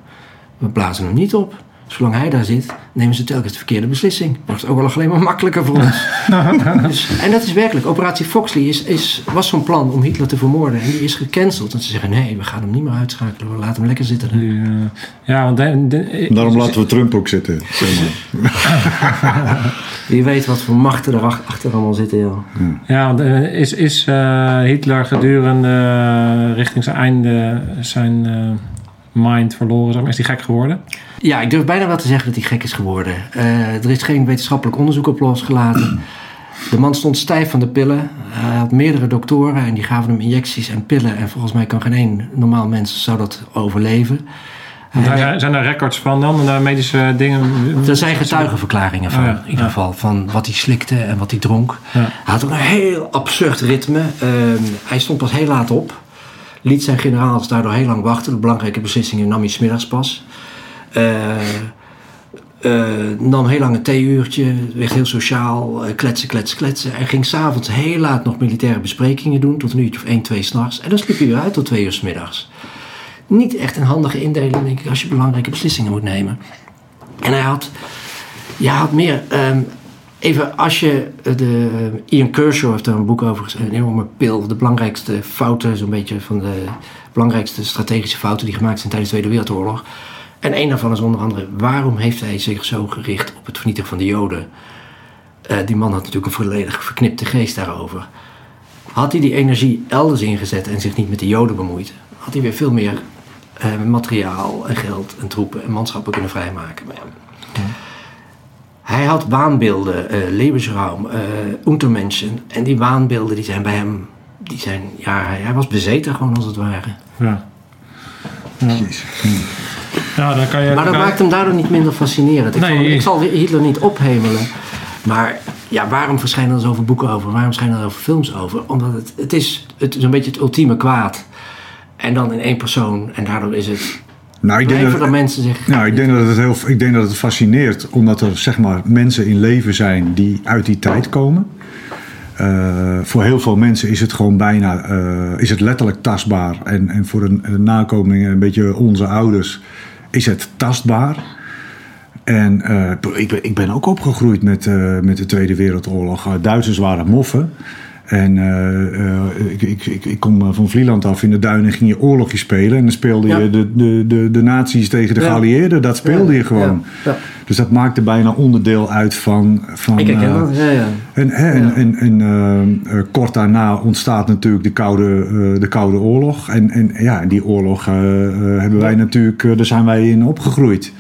S2: we blazen hem niet op. Zolang hij daar zit, nemen ze telkens de verkeerde beslissing. Wordt het ook wel alleen maar makkelijker voor ons. (laughs) dus, en dat is werkelijk. Operatie Foxley is, is, was zo'n plan om Hitler te vermoorden. En die is gecanceld. En ze zeggen, nee, we gaan hem niet meer uitschakelen. We laten hem lekker zitten.
S3: Eh, ja, want de, de-
S4: Daarom laten we Trump ook zitten. Zeg maar. (laughs)
S2: Wie weet wat voor machten erachter achter allemaal zitten, joh.
S3: Ja, want, eh, is, is eh, Hitler gedurende eh, richting zijn einde zijn eh, mind verloren? zeg maar? Is hij gek geworden?
S2: Ja, ik durf bijna wel te zeggen dat hij gek is geworden. Eh, er is geen wetenschappelijk onderzoek op losgelaten. De man stond stijf van de pillen. Hij had meerdere doktoren en die gaven hem injecties en pillen. En volgens mij kan geen één normaal mens zou dat overleven.
S3: Daar zijn er records van dan, daar medische dingen?
S2: er zijn getuigenverklaringen van,
S3: Oh ja,
S2: in ieder geval. Van wat hij slikte en wat hij dronk.
S3: Ja.
S2: Hij had ook een heel absurd ritme. Ehm, hij stond pas heel laat op. Liet zijn generaals daardoor heel lang wachten. De belangrijke beslissingen nam hij smiddags pas. Eh, nam heel lang een theeuurtje. Werd heel sociaal. eh, kletsen, kletsen, kletsen. Hij ging s'avonds heel laat nog militaire besprekingen doen. Tot een uurtje of 1, 2 s'nachts. En dan sliep hij weer uit tot 2 uur 's middags. Niet echt een handige indeling, denk ik, als je belangrijke beslissingen moet nemen. En hij had, ja, had meer. ehm, even als je eh, de. Ian Kershaw heeft daar een boek over geschreven, een enorme pil. De belangrijkste fouten, zo'n beetje van de belangrijkste strategische fouten die gemaakt zijn tijdens de Tweede Wereldoorlog. En een daarvan is onder andere: waarom heeft hij zich zo gericht op het vernietigen van de Joden? Eh, die man had natuurlijk een volledig verknipte geest daarover. Had hij die energie elders ingezet en zich niet met de Joden bemoeid, had hij weer veel meer eh, materiaal en geld en troepen en manschappen kunnen vrijmaken. Maar ja. Hij had waanbeelden, eh levensruim, eh Untermenschen. En die waanbeelden die zijn bij hem, die zijn, ja, hij, hij was bezeten gewoon als het ware.
S3: Ja.
S4: Jezus.
S3: Ja, dan kan je...
S2: Maar dat
S3: kan-
S2: maakt hem daardoor niet minder fascinerend. Ik,
S3: Nee.
S2: zal, ik zal Hitler niet ophemelen. Maar ja, waarom verschijnen er zoveel boeken over? Waarom verschijnen er zoveel films over? Omdat het, het is het is een beetje het ultieme kwaad. En dan in één persoon. En daardoor is het...
S4: Nou, ik denk dat,
S2: mensen zich...
S4: Nou, ik denk dat het heel, ik denk dat het fascineert, omdat er zeg maar mensen in leven zijn die uit die tijd komen. Eh, voor heel veel mensen is het gewoon bijna, eh, is het letterlijk tastbaar. En, en voor de, nakomelingen, een beetje onze ouders, is het tastbaar. En eh, ik, ben, ik ben ook opgegroeid met, met de Tweede Wereldoorlog. Duitsers waren moffen. En eh, eh, ik, ik, ik, ik kom eh, van Vlieland af in de duinen ging je oorlogje spelen. En dan speelde
S2: Ja.
S4: je de, de, de, de nazi's tegen de
S2: Ja.
S4: geallieerden. Dat speelde je gewoon. Dus dat maakte bijna onderdeel uit van... van
S2: Ik herken
S4: eh,
S2: dat. Ja, ja.
S4: en, hè, en, en, en kort daarna ontstaat natuurlijk de Koude, de Koude Oorlog. En, en ja, die oorlog hebben wij natuurlijk, daar zijn wij in opgegroeid.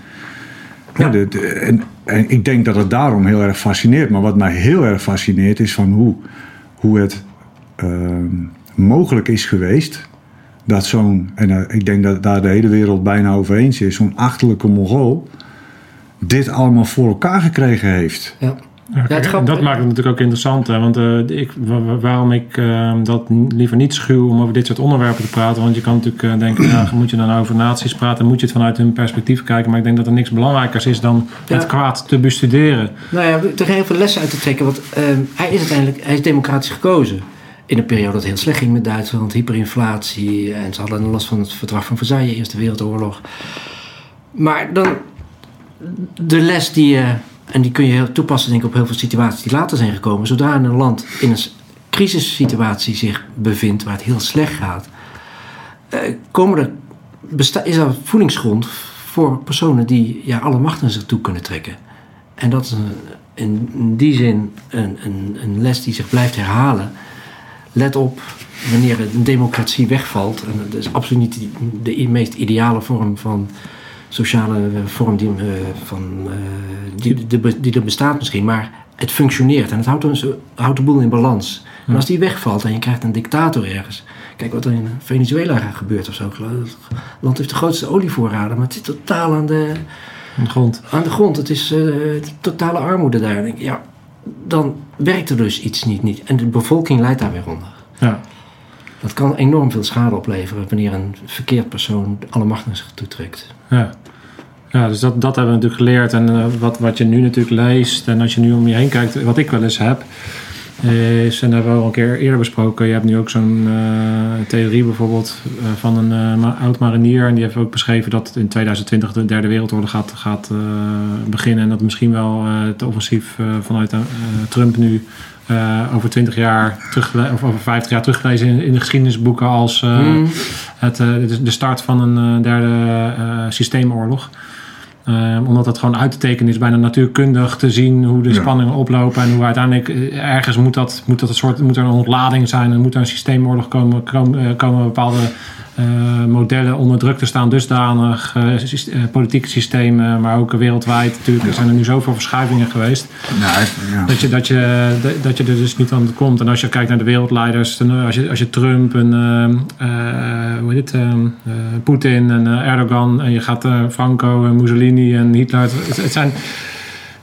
S4: Ja.
S2: Ja.
S4: de- de- en, en ik denk dat het daarom heel erg fascineert. Maar wat mij heel erg fascineert is van hoe, hoe het ehm, mogelijk is geweest dat zo'n, en eh, ik denk dat daar de hele wereld bijna over eens is, zo'n achterlijke Mongool dit allemaal voor elkaar gekregen heeft.
S2: ja.
S3: Ja,
S2: het
S3: dat maakt het natuurlijk ook interessant. Hè? Want eh, ik, wa- wa- waarom ik eh, dat liever niet schuw om over dit soort onderwerpen te praten. Want je kan natuurlijk eh, denken, (clears throat) ja, moet je dan over naties praten? Moet je het vanuit hun perspectief kijken? Maar ik denk dat er niks belangrijkers is dan
S2: Ja.
S3: het kwaad te bestuderen.
S2: Nou ja, er zijn heel veel lessen uit te trekken. Want ehm, hij is uiteindelijk hij is democratisch gekozen. In een periode dat heel slecht ging met Duitsland. Hyperinflatie. En ze hadden last van het verdrag van Versailles. Eerste Wereldoorlog. Maar dan... De les die je... En die kun je toepassen denk ik op heel veel situaties die later zijn gekomen. Zodra een land in een crisissituatie zich bevindt. Waar het heel slecht gaat. eh, komen er, is er voedingsgrond voor personen die ja, alle macht naar zich toe kunnen trekken. En dat is in, die zin een, een, een les die zich blijft herhalen. Let op wanneer een democratie wegvalt. En dat is absoluut niet de meest ideale vorm van sociale eh, vorm die, eh, van, eh, die, die, die er bestaat misschien. Maar het functioneert en het houdt, ons, houdt de boel in balans. En als die wegvalt en je krijgt een dictator ergens. Kijk wat er in Venezuela gebeurt of zo. Het land heeft de grootste olievoorraden, maar het zit totaal aan de,
S3: Aan de grond.
S2: aan de grond. Het is totale armoede daar. Ik, ja, dan werkt er dus iets niet, niet. En de bevolking leidt daar weer onder.
S3: Ja.
S2: Dat kan enorm veel schade opleveren wanneer een verkeerd persoon alle macht naar zich toe trekt.
S3: Ja. Ja, dus dat, dat hebben we natuurlijk geleerd. En eh, wat, wat je nu natuurlijk leest en als je nu om je heen kijkt, wat ik wel eens heb, is, en dat hebben we al een keer eerder besproken, je hebt nu ook zo'n eh, theorie bijvoorbeeld eh, van een oud marinier. En die heeft ook beschreven dat in 2020 de derde wereldoorlog gaat, gaat beginnen. En dat misschien wel het offensief vanuit Trump nu eh, over 20 jaar terug, of over 50 jaar teruggelezen in, in de geschiedenisboeken als eh,
S2: Hmm.
S3: het, eh, de- start van een eh, derde eh, systeemoorlog. Eh, omdat het gewoon uit te tekenen is, bijna natuurkundig te zien hoe de
S4: Ja.
S3: spanningen oplopen en hoe uiteindelijk ergens moet dat, moet dat een soort moet er een ontlading zijn en moet er een systeemoorlog komen, komen, komen bepaalde eh, modellen onder druk te staan, dusdanig, eh, politieke systemen, maar ook wereldwijd. Natuurlijk er zijn er nu zoveel verschuivingen geweest.
S4: Nou, ja.
S3: Dat je, dat, je, dat je er dus niet aan komt. En als je kijkt naar de wereldleiders, dan, als, je, als je Trump en hoe heet het, ehm, eh, Poetin en Erdogan en je gaat Franco en Mussolini en Hitler. Het, het zijn.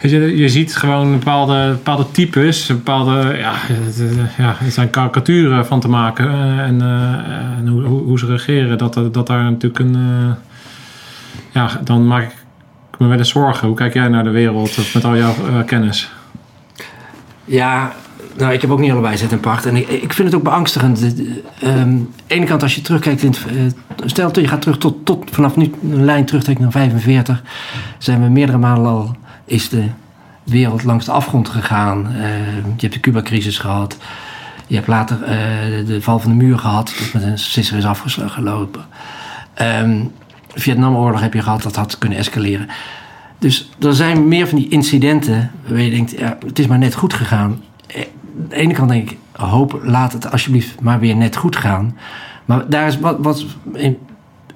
S3: Je, je ziet gewoon bepaalde, bepaalde types, bepaalde, ja, eh, ja, het zijn karikaturen van te maken. eh, en eh, en hoe, hoe, ze regeren, dat, dat, dat daar natuurlijk een. eh, ja, dan maak ik me wel eens zorgen. Hoe kijk jij naar de wereld met al jouw eh, kennis?
S2: Ja, nou, ik heb ook niet allebei zet en pacht. En ik, ik vind het ook beangstigend. De- ehm, aan de ene kant, als je terugkijkt, in het, eh, stel je gaat terug tot, tot vanaf nu een lijn terugtrekken naar 45, zijn we meerdere malen al is de wereld langs de afgrond gegaan. Eh, je hebt de Cuba-crisis gehad. Je hebt later eh, de val van de muur gehad, dat met een sisser is afgelopen. Ehm Vietnamoorlog heb je gehad, dat had kunnen escaleren. Dus er zijn meer van die incidenten waar je denkt, ja, het is maar net goed gegaan. Eh, Aan de ene kant denk ik, hoop, laat het alsjeblieft maar weer net goed gaan. Maar daar is wat, wat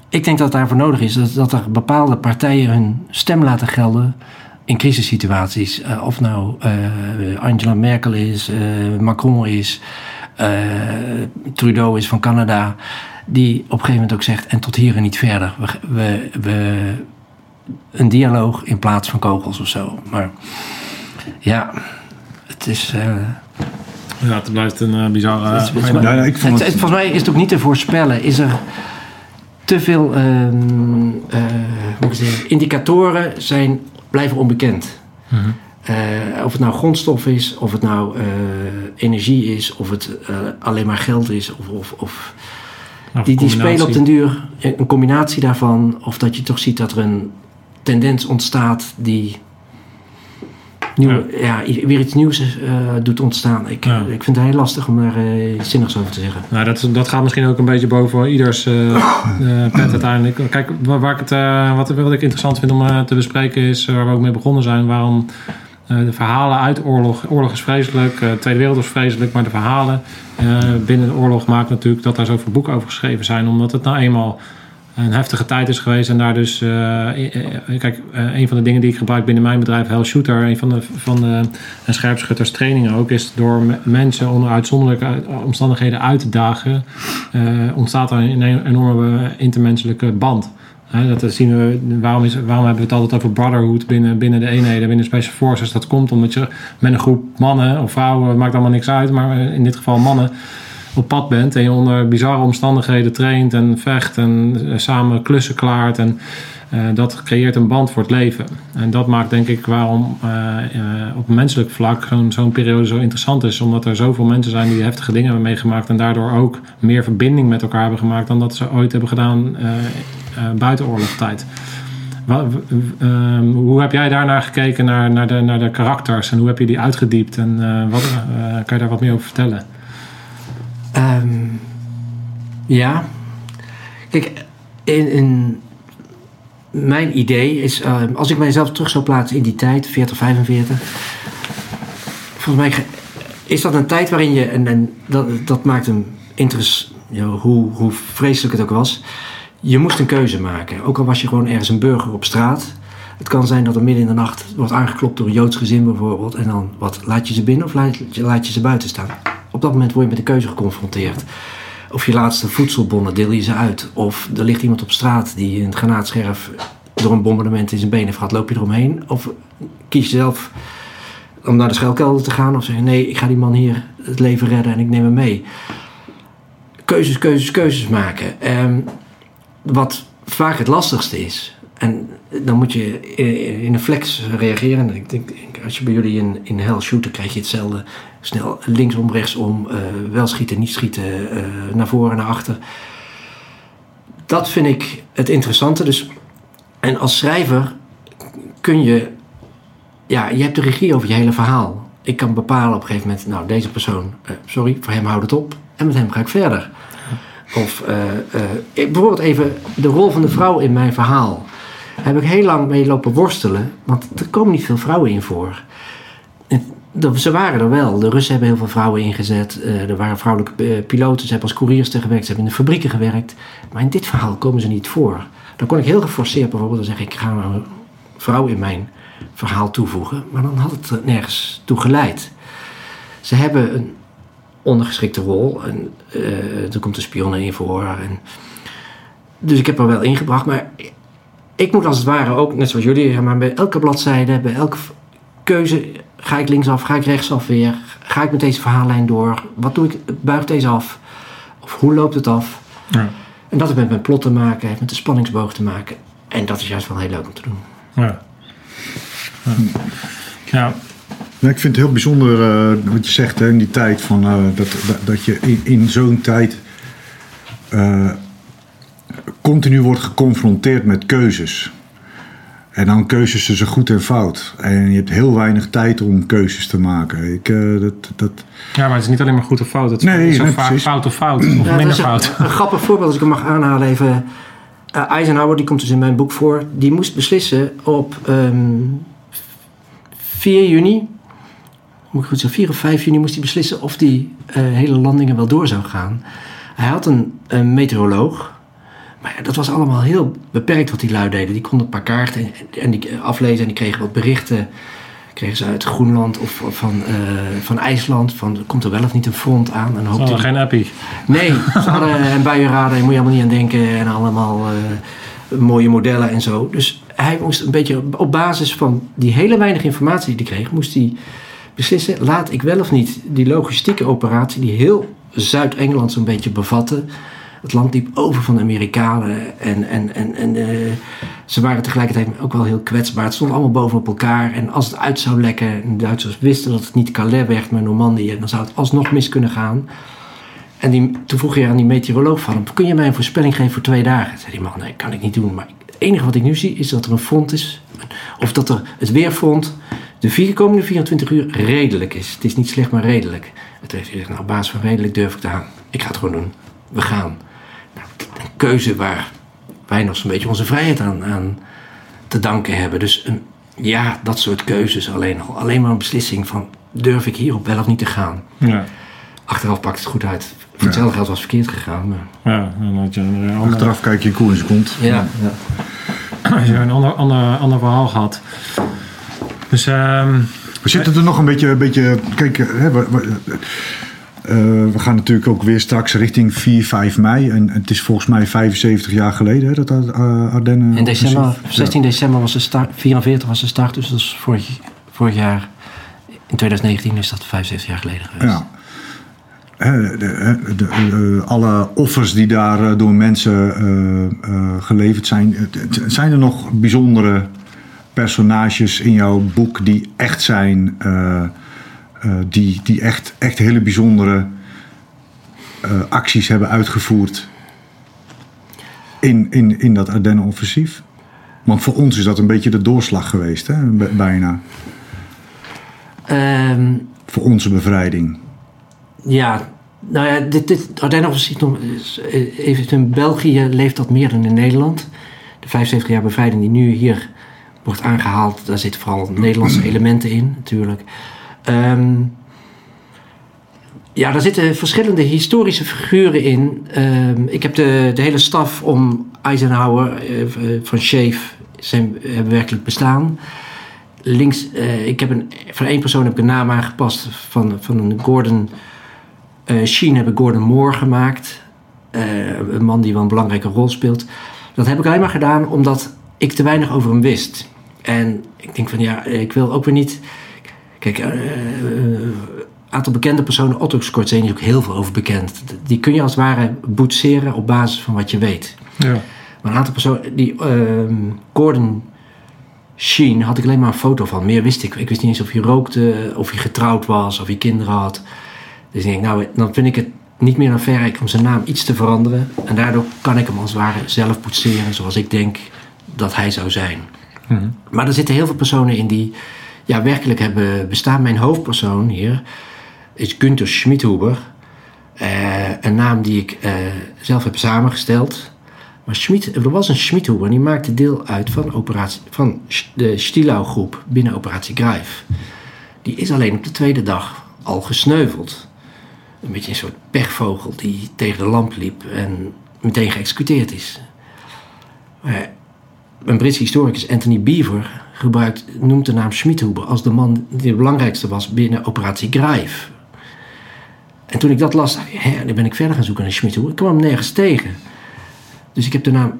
S2: ik denk dat daarvoor nodig is, dat, dat er bepaalde partijen hun stem laten gelden in crisissituaties. Eh, of nou eh, Angela Merkel is, eh, Macron is, eh, Trudeau is van Canada. Die op een gegeven moment ook zegt, en tot hier en niet verder. We, we, we, een dialoog in plaats van kogels of zo. Maar ja, het is. eh,
S3: Ja, het blijft een bizarre...
S2: het
S3: uh,
S4: Ja, ik vond
S2: het- volgens mij is het ook niet te voorspellen. Is er te veel ehm, eh, hoe moet ik zeggen, indicatoren zijn, blijven onbekend.
S3: Mhm.
S2: Eh, of het nou grondstof is, of het nou eh, energie is, of het eh, alleen maar geld is, of, of, of die, die spelen op den duur een combinatie daarvan. Of dat je toch ziet dat er een tendens ontstaat die nieuwe, ja. weer iets nieuws eh, doet ontstaan. Ik,
S3: Ja.
S2: ik vind het heel lastig om daar eh zinnigs over te zeggen.
S3: Nou, dat, dat gaat misschien ook een beetje boven ieders eh, (coughs) eh, pet uiteindelijk. Kijk, waar, waar ik het, eh, wat, wat ik interessant vind om eh, te bespreken is, eh, waar we ook mee begonnen zijn, waarom eh, de verhalen uit oorlog, oorlog is vreselijk, eh, Tweede Wereldoorlog is vreselijk, maar de verhalen eh, binnen de oorlog maakt natuurlijk dat daar zoveel boeken over geschreven zijn, omdat het nou eenmaal een heftige tijd is geweest en daar dus, eh, eh, kijk, eh, een van de dingen die ik gebruik binnen mijn bedrijf, Hell Shooter, een van de, van de scherpschutters trainingen ook, is door me- mensen onder uitzonderlijke uit- omstandigheden uit te dagen, ontstaat er een, een enorme intermenselijke band. Dat zien we, waarom, is, waarom hebben we het altijd over brotherhood binnen, binnen de eenheden, binnen Special Forces? Dat komt omdat je met een groep mannen of vrouwen, maakt allemaal niks uit, maar in dit geval mannen, op pad bent en je onder bizarre omstandigheden traint en vecht en eh, samen klussen klaart. En eh, dat creëert een band voor het leven. En dat maakt denk ik waarom eh, op menselijk vlak zo'n zo'n periode zo interessant is. Omdat er zoveel mensen zijn die heftige dingen hebben meegemaakt en daardoor ook meer verbinding met elkaar hebben gemaakt dan dat ze ooit hebben gedaan buiten oorlogstijd. Ehm, hoe heb jij daarnaar gekeken, naar, naar, de, naar de karakters en hoe heb je die uitgediept? En wat, kan je daar wat meer over vertellen?
S2: Ehm, ja. Kijk, in, in mijn idee is, ehm, als ik mijzelf terug zou plaatsen in die tijd, 40, 45. Volgens mij is dat een tijd waarin je, en, en dat, dat maakt hem interessant, hoe, hoe vreselijk het ook was. Je moest een keuze maken. Ook al was je gewoon ergens een burger op straat. Het kan zijn dat er midden in de nacht wordt aangeklopt door een Joods gezin bijvoorbeeld. En dan, wat, laat je ze binnen of laat je ze buiten staan? Op dat moment word je met de keuze geconfronteerd. Of je laatste voedselbonnen deel je ze uit. Of er ligt iemand op straat die een granaatscherf door een bombardement in zijn benen gaat, loop je eromheen? Of kies je zelf om naar de schuilkelder te gaan of zeggen nee, ik ga die man hier het leven redden en ik neem hem mee. Keuzes, keuzes, keuzes maken. Ehm, wat vaak het lastigste is. En dan moet je in een flex reageren. Ik denk, als je bij jullie in, in hell shoot, dan krijg je hetzelfde. Snel linksom, rechtsom, uh, wel schieten, niet schieten, uh, naar voren, naar achter. Dat vind ik het interessante. Dus, en als schrijver kun je, ja, je hebt de regie over je hele verhaal. Ik kan bepalen op een gegeven moment, nou deze persoon, uh, sorry, voor hem houdt het op. En met hem ga ik verder. Of bijvoorbeeld even de rol van de vrouw in mijn verhaal heb ik heel lang mee lopen worstelen. Want er komen niet veel vrouwen in voor. Ze waren er wel. De Russen hebben heel veel vrouwen ingezet. Eh, er waren vrouwelijke eh, piloten. Ze hebben als couriers gewerkt. Ze hebben in de fabrieken gewerkt. Maar in dit verhaal komen ze niet voor. Dan kon ik heel geforceerd bijvoorbeeld dan zeg ik... ga een vrouw in mijn verhaal toevoegen. Maar dan had het nergens toe geleid. Ze hebben een ondergeschikte rol. En, uh, er komt een spionne in voor. En, dus ik heb er wel ingebracht. Maar ik moet als het ware ook, net zoals jullie, maar bij elke bladzijde, bij elke keuze, ga ik linksaf, ga ik rechtsaf weer, ga ik met deze verhaallijn door, wat doe ik, buigt deze af, of hoe loopt het af. Ja. En dat heeft met mijn plot te maken, heeft met de spanningsboog te maken. En dat is juist wel heel leuk om te doen.
S3: Ja.
S4: ja. ik vind het heel bijzonder uh, wat je zegt hè, in die tijd van uh, dat, dat, dat, je in, in zo'n tijd uh, continu wordt geconfronteerd met keuzes. En dan keuzes tussen goed en fout. En je hebt heel weinig tijd om keuzes te maken. Ik, uh, dat, dat...
S3: Ja, maar het is niet alleen maar goed of fout. Het is nee, nee, vaak fout of fout. Of ja, minder fout.
S2: Een, een, (laughs) grappig voorbeeld, als ik hem mag aanhalen even. Uh, Eisenhower, die komt dus in mijn boek voor. Die moest beslissen op um, ehm, 4 juni. Moet ik goed zeggen, 4 of 5 juni moest hij beslissen of die uh, hele landingen wel door zou gaan. Hij had een, een meteoroloog maar ja, dat was allemaal heel beperkt wat die lui deden. Die konden een paar kaarten en die aflezen en die kregen wat berichten. Kregen ze uit Groenland of van, uh, van IJsland. Van, komt er wel of niet een front aan? En
S3: ze hadden geen appie.
S2: Nee, ze hadden (laughs) een buienradar, daar moet je allemaal niet aan denken. En allemaal uh, mooie modellen en zo. Dus hij moest een beetje op basis van die hele weinig informatie die hij kreeg... moest hij beslissen, laat ik wel of niet die logistieke operatie... die heel Zuid-Engeland zo'n beetje bevatte het land liep over van de Amerikanen. En, en, en, en uh, ze waren tegelijkertijd ook wel heel kwetsbaar. Het stond allemaal bovenop elkaar. En als het uit zou lekken, en de Duitsers wisten dat het niet Calais werd, maar Normandië, dan zou het alsnog mis kunnen gaan. En die, toen vroeg je aan die meteoroloog van kun je mij een voorspelling geven voor twee dagen? Zei die man, nee, kan ik niet doen. Maar het enige wat ik nu zie is dat er een front is, of dat er het weerfront de vier komende 24 uur redelijk is. Het is niet slecht, maar redelijk. Het heeft gezegd, nou, op basis van redelijk durf ik te gaan. Ik ga het gewoon doen. We gaan een keuze waar wij nog zo'n beetje onze vrijheid aan, aan te danken hebben. Dus een, ja, dat soort keuzes alleen al. Alleen maar een beslissing van durf ik hierop wel of niet te gaan. Ja. Achteraf pakt het goed uit. Voor hetzelfde geld was verkeerd gegaan. Maar...
S4: Ja, dan had je een andere... Achteraf kijk je koe in zijn kont.
S2: Ja, ja.
S3: Als je een ander, ander, ander verhaal gehad. Dus... Um,
S4: we zitten er nog een beetje... Een beetje kijk, hè, uh, we gaan natuurlijk ook weer straks richting 4, 5 mei. En het is volgens mij 75 jaar geleden hè, dat uh, Ardennen...
S2: In december, 16 december was de start, 44 was de start, dus dat is vorig, vorig jaar. In 2019 is dat 75 jaar geleden geweest.
S4: Ja. De, de, de, alle offers die daar door mensen uh, geleverd zijn. Zijn er nog bijzondere personages in jouw boek die echt zijn uh, die, die echt, echt hele bijzondere uh, acties hebben uitgevoerd in, in, in dat Ardennen-offensief. Want voor ons is dat een beetje de doorslag geweest, hè? bijna. Um, voor onze bevrijding.
S2: Ja, nou ja, dit, dit Ardennen-offensief, in België leeft dat meer dan in Nederland. De 75 jaar bevrijding die nu hier wordt aangehaald, daar zitten vooral Nederlandse elementen in natuurlijk. Um, ja, daar zitten verschillende historische figuren in. Um, ik heb de, de hele staf om Eisenhower uh, van Schaef zijn, hebben werkelijk bestaan. Links, ik heb een, van één persoon heb ik een naam aangepast van, van een Gordon Eh Sheen heb ik Gordon Moore gemaakt. Eh, een man die wel een belangrijke rol speelt. Dat heb ik alleen maar gedaan omdat ik te weinig over hem wist. En ik denk van ja, ik wil ook weer niet... Kijk, een aantal bekende personen, Otto Scorsese is ook heel veel over bekend. Die kun je als het ware boetseren op basis van wat je weet.
S3: Ja.
S2: Maar een aantal personen, die ehm, Gordon Sheen had ik alleen maar een foto van. Meer wist ik. Ik wist niet eens of hij rookte, of hij getrouwd was, of hij kinderen had. Dus ik denk, nou, dan vind ik het niet meer dan verrijk om zijn naam iets te veranderen. En daardoor kan ik hem als het ware zelf poetseren zoals ik denk dat hij zou zijn.
S3: Mhm.
S2: Maar er zitten heel veel personen in die ja, werkelijk hebben bestaan. Mijn hoofdpersoon hier is Günther Schmidhuber. Eh, een naam die ik eh, zelf heb samengesteld. Maar Schmid, er was een Schmidhuber en die maakte deel uit van, operatie, van de Stilau groep binnen operatie Grijf. Die is alleen op de tweede dag al gesneuveld. Een beetje een soort pechvogel die tegen de lamp liep en meteen geëxecuteerd is. Maar een Britse historicus, Anthony Beaver, gebruikt, noemt de naam Schmidhuber als de man die de belangrijkste was binnen operatie Grijf. En toen ik dat las, dacht ik, hè, dan ben ik verder gaan zoeken naar Schmidhuber. Ik kwam hem nergens tegen. Dus ik heb de naam...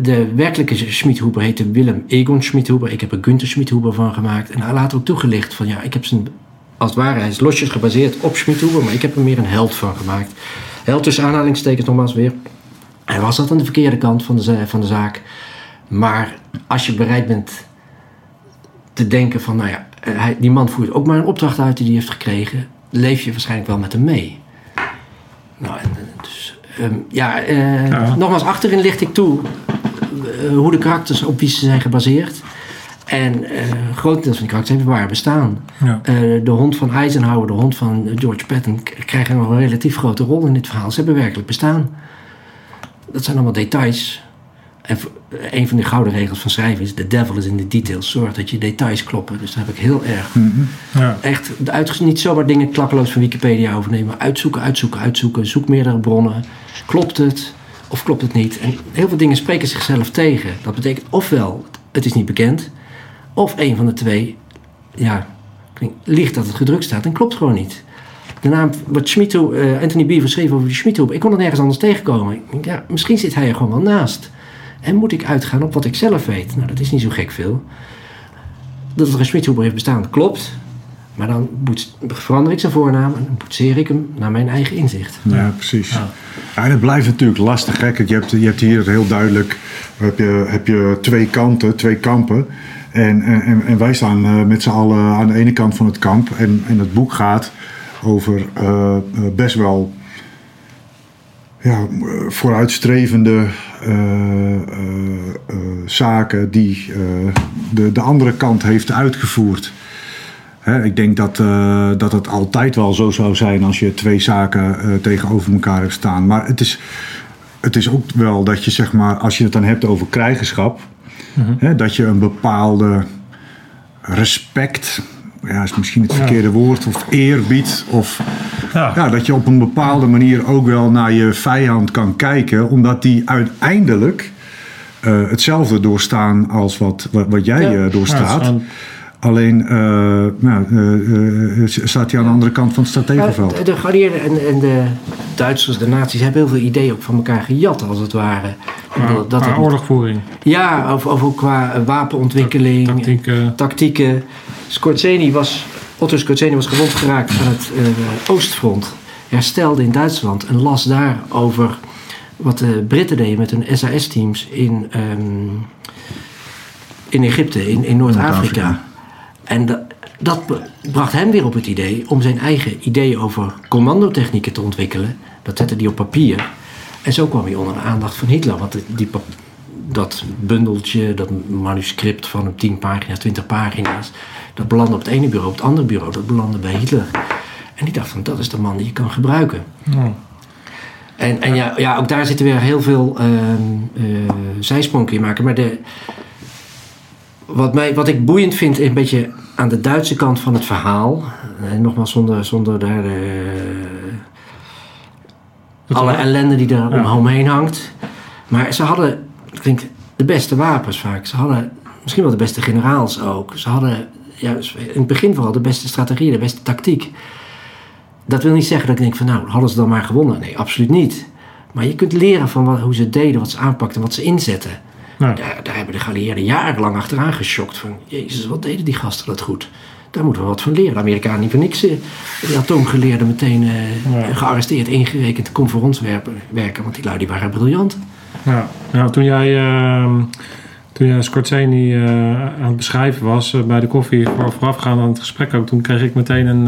S2: De werkelijke Schmidhuber heette Willem Egon Schmidhuber. Ik heb er Günther Schmidhuber van gemaakt. En hij later ook toegelicht van ja, ik heb zijn... Als het ware, hij is losjes gebaseerd op Schmidhuber, maar ik heb er meer een held van gemaakt. Held tussen aanhalingstekens nogmaals weer. Hij was dat aan de verkeerde kant van de, van de zaak. Maar als je bereid bent te denken van, nou ja, hij, die man voert ook maar een opdracht uit die hij heeft gekregen, leef je waarschijnlijk wel met hem mee. Nou, en, dus, ehm, ja, eh,
S3: Ja.
S2: nogmaals, achterin licht ik toe eh, hoe de karakters op wie ze zijn gebaseerd. En eh grotendeels van die karakters hebben waar bestaan.
S3: Ja.
S2: De hond van Eisenhower, de hond van George Patton, krijgen nog een relatief grote rol in dit verhaal. Ze hebben werkelijk bestaan. Dat zijn allemaal details. En een van de gouden regels van schrijven is: the devil is in the details. Zorg dat je details kloppen. Dus daar heb ik heel erg.
S3: Ja.
S2: Echt, uit, niet zomaar dingen klakkeloos van Wikipedia overnemen. maar Uitzoeken, uitzoeken, uitzoeken. Zoek meerdere bronnen. Klopt het of klopt het niet? En heel veel dingen spreken zichzelf tegen. Dat betekent ofwel het is niet bekend, of een van de twee ja, liegt dat het gedrukt staat en klopt gewoon niet. De naam wat Schmidhoek, eh, Anthony Beaver schreef over die Schmidhoek, ik kon het nergens anders tegenkomen. Ik denk, ja, misschien zit hij er gewoon wel naast. En moet ik uitgaan op wat ik zelf weet? Nou, dat is niet zo gek veel. Dat er een Schmidhoeber heeft bestaan, klopt. Maar dan verander ik zijn voornaam en dan boetseer ik hem naar mijn eigen inzicht.
S4: Ja, precies. Ja. en het blijft natuurlijk lastig. Hè? Je, hebt, je hebt hier heel duidelijk heb je, heb je twee kanten, twee kampen. En, en, en wij staan eh, met z'n allen aan de ene kant van het kamp. En, en het boek gaat over eh, eh, best wel ja, eh, vooruitstrevende eh, eh, zaken die de, de andere kant heeft uitgevoerd. Hè, ik denk dat, dat het altijd wel zo zou zijn als je twee zaken tegenover elkaar hebt staan. Maar het is, het is ook wel dat je, zeg maar, als je het dan hebt over krijgerschap, hè, dat je een bepaalde respect, ja, is misschien het verkeerde woord, of eerbied, of
S3: Ja.
S4: ja, dat je op een bepaalde manier ook wel naar je vijand kan kijken, omdat die uiteindelijk eh, hetzelfde doorstaan als wat, wat, wat jij
S2: Ja.
S4: eh,
S3: Ja,
S4: doorstaat. Alleen nou, eh, eh, staat hij aan de andere kant van het strategenveld.
S2: Ja, de geallieerden en, en de Duitsers, de nazi's, hebben heel veel ideeën ook van elkaar gejat, als het ware.
S3: Qua-
S2: dat
S3: qua oorlogvoering.
S2: Ja, of, of ook qua wapenontwikkeling,
S3: Tactiek. eh,
S2: tactieken. Scorzeni was, Otto Scorzeni was gewond geraakt aan het eh, Oostfront. Herstelde in Duitsland en las daar over wat de Britten deden met hun SAS-teams in, ehm, in Egypte, in, in Noord-Afrika. En dat, bracht hem weer op het idee om zijn eigen ideeën over commandotechnieken te ontwikkelen. Dat zette hij op papier. En zo kwam hij onder de aandacht van Hitler. Want die, dat bundeltje, dat manuscript van een 10 pagina's, 20 pagina's, dat belandde op het ene bureau, op het andere bureau, dat belandde bij Hitler. En die dacht van, dat is de man die je kan gebruiken. En, en ja, ja, ook daar zitten weer heel veel ehm eh, zijspronken in maken. Maar de, wat, mij, wat ik boeiend vind, is een beetje aan de Duitse kant van het verhaal. En nogmaals, zonder, zonder daar
S3: Dat
S2: alle ellende die
S3: Ja.
S2: omheen hangt. Maar ze hadden, ik denk, de beste wapens vaak. Ze hadden misschien wel de beste generaals ook. Ze hadden ja, in het begin vooral de beste strategie, de beste tactiek. dat wil niet zeggen dat ik denk van nou, hadden ze dan maar gewonnen. Nee, absoluut niet. Maar je kunt leren van wat, hoe ze deden, wat ze aanpakten, wat ze inzetten.
S3: Nou,
S2: Daar, daar hebben de geallieerden jarenlang achteraan geschokt. Van, jezus, wat deden die gasten dat goed. Daar moeten we wat van leren. De Amerikanen niet voor niks. eh, De atoomgeleerden meteen eh,
S3: Ja.
S2: gearresteerd, ingerekend, kon voor ons werpen, werken. Want die lui die waren briljant.
S3: Ja, nou, toen jij, ehm toen jij Scorsese eh, aan het beschrijven was eh, bij de koffie, voor, voorafgaand aan het gesprek ook, toen kreeg ik meteen een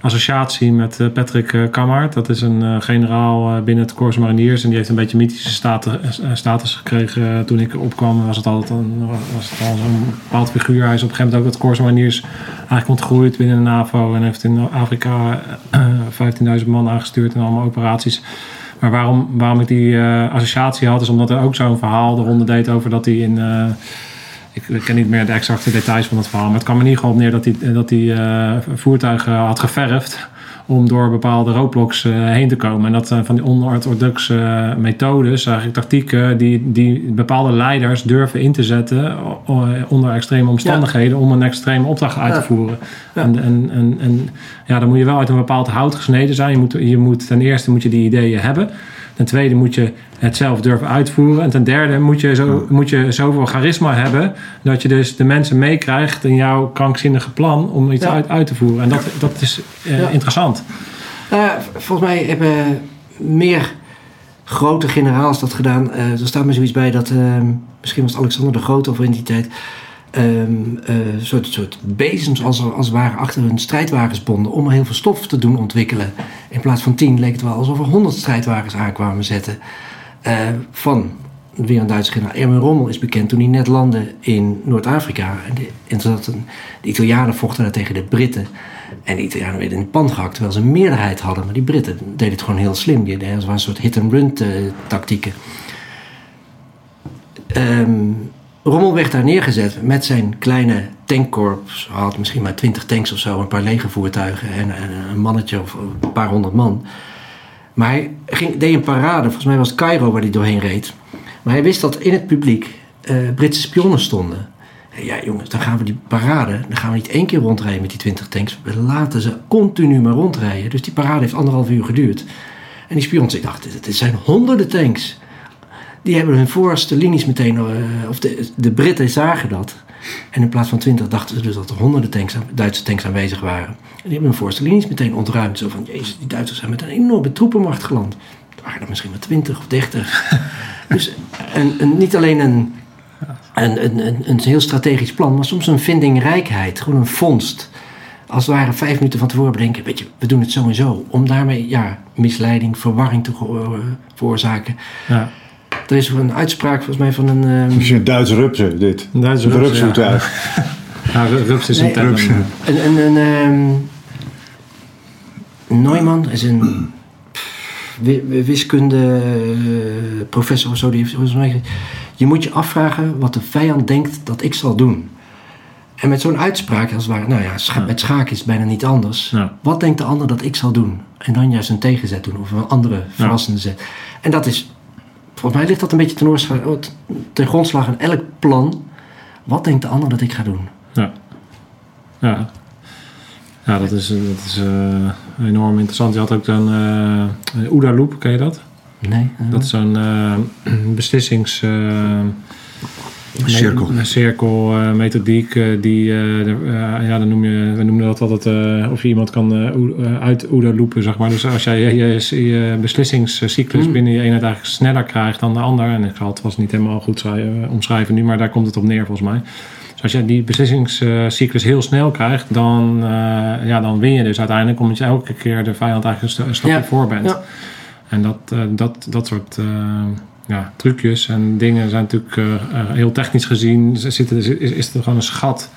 S3: associatie met eh, Patrick Kammaert. Dat is een eh, generaal eh, binnen het Corps Mariniers en die heeft een beetje mythische status, eh, gekregen. Eh, toen ik opkwam was het altijd een, was het al zo'n bepaald figuur. Hij is op een gegeven moment ook het Corps Mariniers eigenlijk ontgroeid binnen de NAVO en heeft in Afrika eh, 15.000 man aangestuurd in allemaal operaties. Maar waarom, waarom ik die eh, associatie had, is omdat er ook zo'n verhaal de ronde deed over dat hij in. eh, ik, ken niet meer de exacte details van het verhaal, maar het kwam er niet gewoon op neer dat hij, dat hij eh, voertuigen had geverfd om door bepaalde roadblocks eh, heen te komen. En dat zijn van die onorthodoxe eh, methodes, eigenlijk tactieken, die, die bepaalde leiders durven in te zetten onder extreme omstandigheden om een extreme opdracht uit te voeren.
S2: Ja.
S3: En, en, en, en ja, dan moet je wel uit een bepaald hout gesneden zijn. Je moet, je moet, ten eerste moet je die ideeën hebben. Ten tweede moet je het zelf durven uitvoeren. En ten derde moet je, zo, moet je zoveel charisma hebben... dat je dus de mensen meekrijgt in jouw krankzinnige plan... om iets
S2: Ja.
S3: uit, uit te voeren. En dat, dat is eh,
S2: Ja.
S3: interessant.
S2: Nou volgens mij hebben meer grote generaals dat gedaan. Eh, er staat me zoiets bij dat, ehm, misschien was het Alexander de Grote of in die tijd, een soort, soort bezems als, als het ware achter hun strijdwagens bonden om heel veel stof te doen ontwikkelen. In plaats van tien leek het wel alsof er honderd strijdwagens aankwamen zetten. Eh, van weer een Duitse generaal. Erwin Rommel is bekend toen hij net landde in Noord-Afrika. En, de, en zat een, de Italianen vochten daar tegen de Britten. En de Italianen werden in de pan gehakt terwijl ze een meerderheid hadden. Maar die Britten deden het gewoon heel slim. Die deden een soort hit-and-run eh, tactieken. Ehm, Rommel werd daar neergezet met zijn kleine tankkorps. Hij had misschien maar twintig tanks of zo, een paar legervoertuigen en, en een mannetje of een paar honderd man. Maar hij ging, deed een parade, volgens mij was het Cairo waar hij doorheen reed. Maar hij wist dat in het publiek eh, Britse spionnen stonden. En Ja, jongens, dan gaan we die parade, dan gaan we niet één keer rondrijden met die 20 tanks. We laten ze continu maar rondrijden. Dus die parade heeft anderhalf uur geduurd. En die spions, ik dacht, dit zijn honderden tanks. Die hebben hun voorste linies meteen, eh, of de, de Britten zagen dat. En in plaats van 20 dachten ze dus dat er honderden tanks, Duitse tanks aanwezig waren. En die hebben hun voorste linies meteen ontruimd. Zo van, jezus, die Duitsers zijn met een enorme troepenmacht geland. Het waren er misschien maar 20 of 30. (laughs) dus een, een, niet alleen een, een, een, een, een heel strategisch plan, maar soms een vindingrijkheid. Gewoon een vondst. Als het ware vijf minuten van tevoren bedenken, weet je, we doen het zo en zo. Om daarmee, ja, misleiding, verwarring te eh, veroorzaken.
S3: Ja.
S2: Er is een uitspraak volgens mij van een...
S4: Het is een Duitse rupsen, dit.
S3: Een Duitse
S4: Een
S3: rups,
S4: rupsvoertuig.
S3: Ja, (laughs) rups is een
S2: Nee. Een, een, een ehm, Neumann is een wiskunde eh, professor of zo. Die heeft volgens mij gezegd, je moet je afvragen wat de vijand denkt dat ik zal doen. En met zo'n uitspraak, als het ware, nou ja, scha- met schaken is het bijna niet anders.
S3: Ja.
S2: Wat denkt de ander dat ik zal doen? En dan juist een tegenzet doen of een andere verrassende zet. En dat is, volgens mij ligt dat een beetje ten, oorza- ten grondslag aan elk plan. Wat denkt de ander dat ik ga doen?
S3: Ja. Ja. Ja, dat is, dat is eh, enorm interessant. Je had ook eh OODA Loop, ken je dat?
S2: Nee.
S3: Dat is zo'n eh, (clears throat) beslissings...
S4: Cirkel.
S3: Een cirkel eh, methodiek eh, die, eh, eh, ja, dan noem je, we noemen dat altijd eh, of je iemand kan uit OODA loopen, zeg maar. Dus als jij je, je, je beslissingscyclus
S2: Hmm.
S3: binnen je eenheid eigenlijk sneller krijgt dan de ander, en ik zal het vast niet helemaal goed schrij- omschrijven nu, maar daar komt het op neer volgens mij. Dus als jij die beslissingscyclus heel snel krijgt, dan, ja, dan win je dus uiteindelijk, omdat je elke keer de vijand eigenlijk een sta- een stapje
S2: Ja,
S3: voor bent.
S2: ja.
S3: En dat, dat, dat soort ja, trucjes en dingen zijn natuurlijk eh, eh, heel technisch gezien. Zitten, is, is er gewoon een schat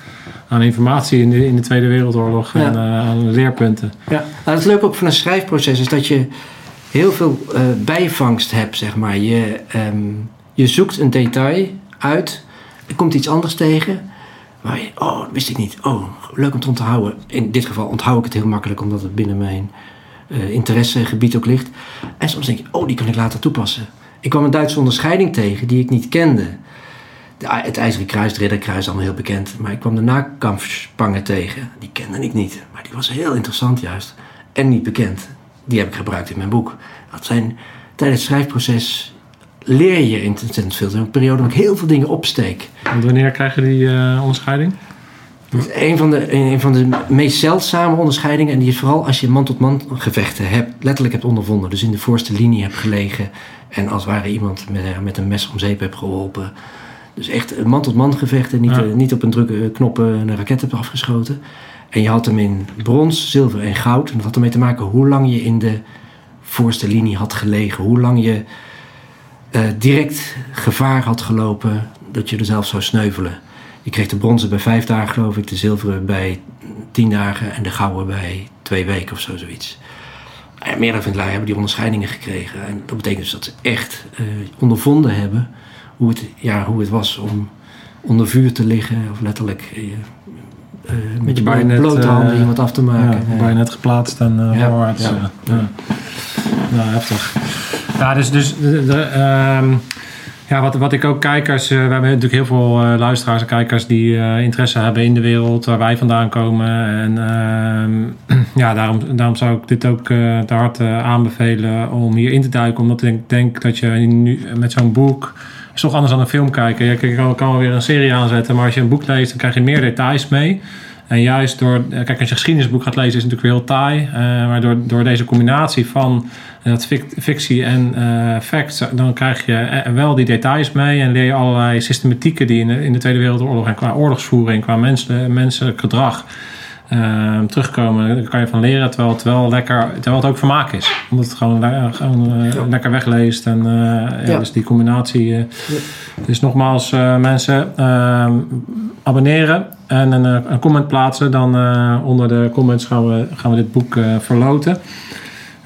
S3: aan informatie in de, in de Tweede Wereldoorlog
S2: Ja.
S3: en eh, aan leerpunten.
S2: Ja, nou, het leuke ook van een schrijfproces is dat je heel veel bijvangst hebt, zeg maar. Je, ehm, je zoekt een detail uit, er komt iets anders tegen. Waar je, oh, dat wist ik niet. Oh, leuk om te onthouden. In dit geval onthoud ik het heel makkelijk, omdat het binnen mijn interessegebied ook ligt. En soms denk je, oh, die kan ik later toepassen. Ik kwam een Duitse onderscheiding tegen die ik niet kende. De, het IJzeren Kruis, het Ridderkruis, allemaal heel bekend. Maar ik kwam de nakampfspangen tegen. Die kende ik niet. Maar die was heel interessant juist. en niet bekend. Die heb ik gebruikt in mijn boek. Dat zijn, tijdens het schrijfproces leer je ontzettend veel. Er is een periode waar ik heel veel dingen opsteek.
S3: Want wanneer krijg je die eh, onderscheiding?
S2: Is een van, de, een van de meest zeldzame onderscheidingen. En die is vooral als je man-tot-man gevechten hebt, letterlijk hebt ondervonden. Dus in de voorste linie hebt gelegen. En als het ware iemand met, met een mes om zeep hebt geholpen. Dus echt man-tot-man gevechten. Niet,
S3: Ja.
S2: eh, niet op een drukke knop eh, een raket hebt afgeschoten. En je had hem in brons, zilver en goud. En dat had ermee te maken hoe lang je in de voorste linie had gelegen. Hoe lang je eh, direct gevaar had gelopen dat je er zelf zou sneuvelen. Je kreeg de bronzen bij vijf dagen, geloof ik, de zilveren bij tien dagen en de gouden bij twee weken of zo, zoiets. En meerdere van hebben die onderscheidingen gekregen. En dat betekent dus dat ze echt eh, ondervonden hebben hoe het, ja, hoe het was om onder vuur te liggen, of letterlijk eh, eh, met je
S3: Bajonet,
S2: blote handen iemand af te maken.
S3: Ja, bijna net geplaatst en eh
S2: Ja,
S3: voorwaarts.
S2: ja.
S3: ja. Nou, heftig. Ja, dus, dus de, de, ehm, ja, wat, wat ik ook kijkers... eh, we hebben natuurlijk heel veel eh, luisteraars en kijkers... die eh, interesse hebben in de wereld waar wij vandaan komen. En ehm, (clears throat) ja, daarom, daarom zou ik dit ook te hard aanbevelen om hier in te duiken. Omdat ik denk dat je nu met zo'n boek... is toch anders dan een film kijken. Je kan wel weer een serie aanzetten, maar als je een boek leest... dan krijg je meer details mee. En juist door, eh, kijk, als je geschiedenisboek gaat lezen, is het natuurlijk heel taai. eh, maar door, door deze combinatie van eh, dat fic- fictie en eh facts, dan krijg je wel die details mee. En leer je allerlei systematieken die in de, in de Tweede Wereldoorlog en qua oorlogsvoering, qua mensen, menselijk gedrag. Eh, terugkomen, daar kan je van leren terwijl het wel lekker, terwijl het ook vermaak is. Omdat het gewoon, le- gewoon eh,
S2: Ja.
S3: lekker wegleest. En eh, ja, dus die combinatie. eh, Dus nogmaals, mensen, ehm, abonneren en een, een comment plaatsen. Dan onder de comments gaan we, gaan we dit boek verloten.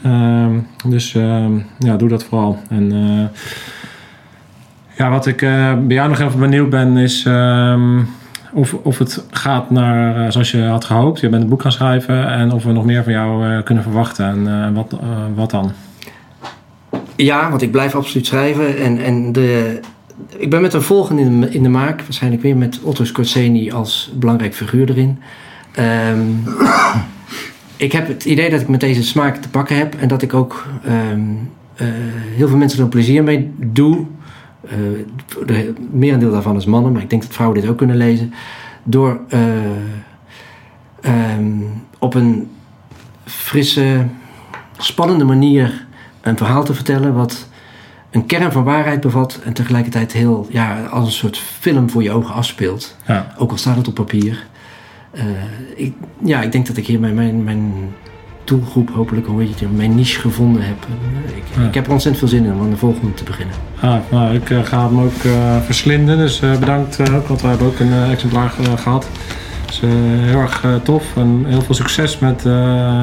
S3: Ehm, dus ehm, ja, doe dat vooral. En ja, wat ik bij jou nog even benieuwd ben, is ehm, of, of het gaat naar eh, zoals je had gehoopt. Je bent een boek gaan schrijven en of we nog meer van jou eh, kunnen verwachten. En eh, wat, wat dan?
S2: Ja, want ik blijf absoluut schrijven. En, en de, ik ben met een volgende in de, maak. Waarschijnlijk weer met Otto Scorsese als belangrijk figuur erin. Ehm, (coughs) ik heb het idee dat ik met deze smaak te pakken heb. En dat ik ook ehm, eh, heel veel mensen er plezier mee doe. Eh de merendeel daarvan is mannen. Maar ik denk dat vrouwen dit ook kunnen lezen. Door eh, ehm, op een frisse, spannende manier een verhaal te vertellen wat een kern van waarheid bevat en tegelijkertijd heel ja, als een soort film voor je ogen afspeelt.
S3: Ja.
S2: Ook al staat het op papier. Eh, ik, ja, ik denk dat ik hier mijn, mijn, mijn doelgroep, hopelijk hoe heet het, mijn niche gevonden heb. Eh, ik,
S3: Ja.
S2: ik heb er ontzettend veel zin in om aan de volgende te beginnen.
S3: Ah, nou, ik eh, ga hem ook eh, verslinden, dus bedankt ook, want we hebben ook een exemplaar eh, gehad. Dus eh, heel erg eh, tof en heel veel succes met, eh,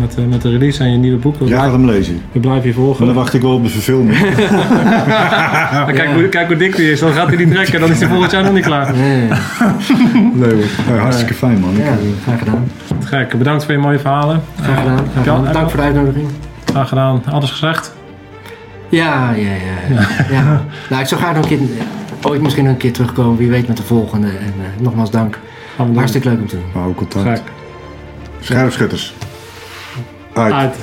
S3: met, met de release en je nieuwe boek.
S4: Ja, ga hem lezen.
S3: we blijven je
S4: Maar
S3: volgen.
S4: dan wacht ik wel op de verfilming. (laughs) (laughs)
S3: Kijk, hoe, kijk hoe dik die is, dan gaat hij niet trekken, dan is hij volgend jaar nog niet klaar.
S2: Nee, (laughs)
S4: hoor. Hartstikke fijn man.
S2: Ja, graag gedaan.
S3: Gek, bedankt voor je mooie verhalen.
S2: Graag gedaan. Graag
S3: al-
S2: gedaan. Dank voor de uitnodiging.
S3: Graag gedaan. Alles gezegd?
S2: Ja, ja, ja. ja. Nou, ik zou graag nog een keer, ooit misschien nog een keer terugkomen. Wie weet met de volgende. En eh, nogmaals dank.
S3: Gaan we doen.
S2: Hartstikke leuk om te doen.
S4: hou contact. Scherpschutters. Uit.
S3: Uit.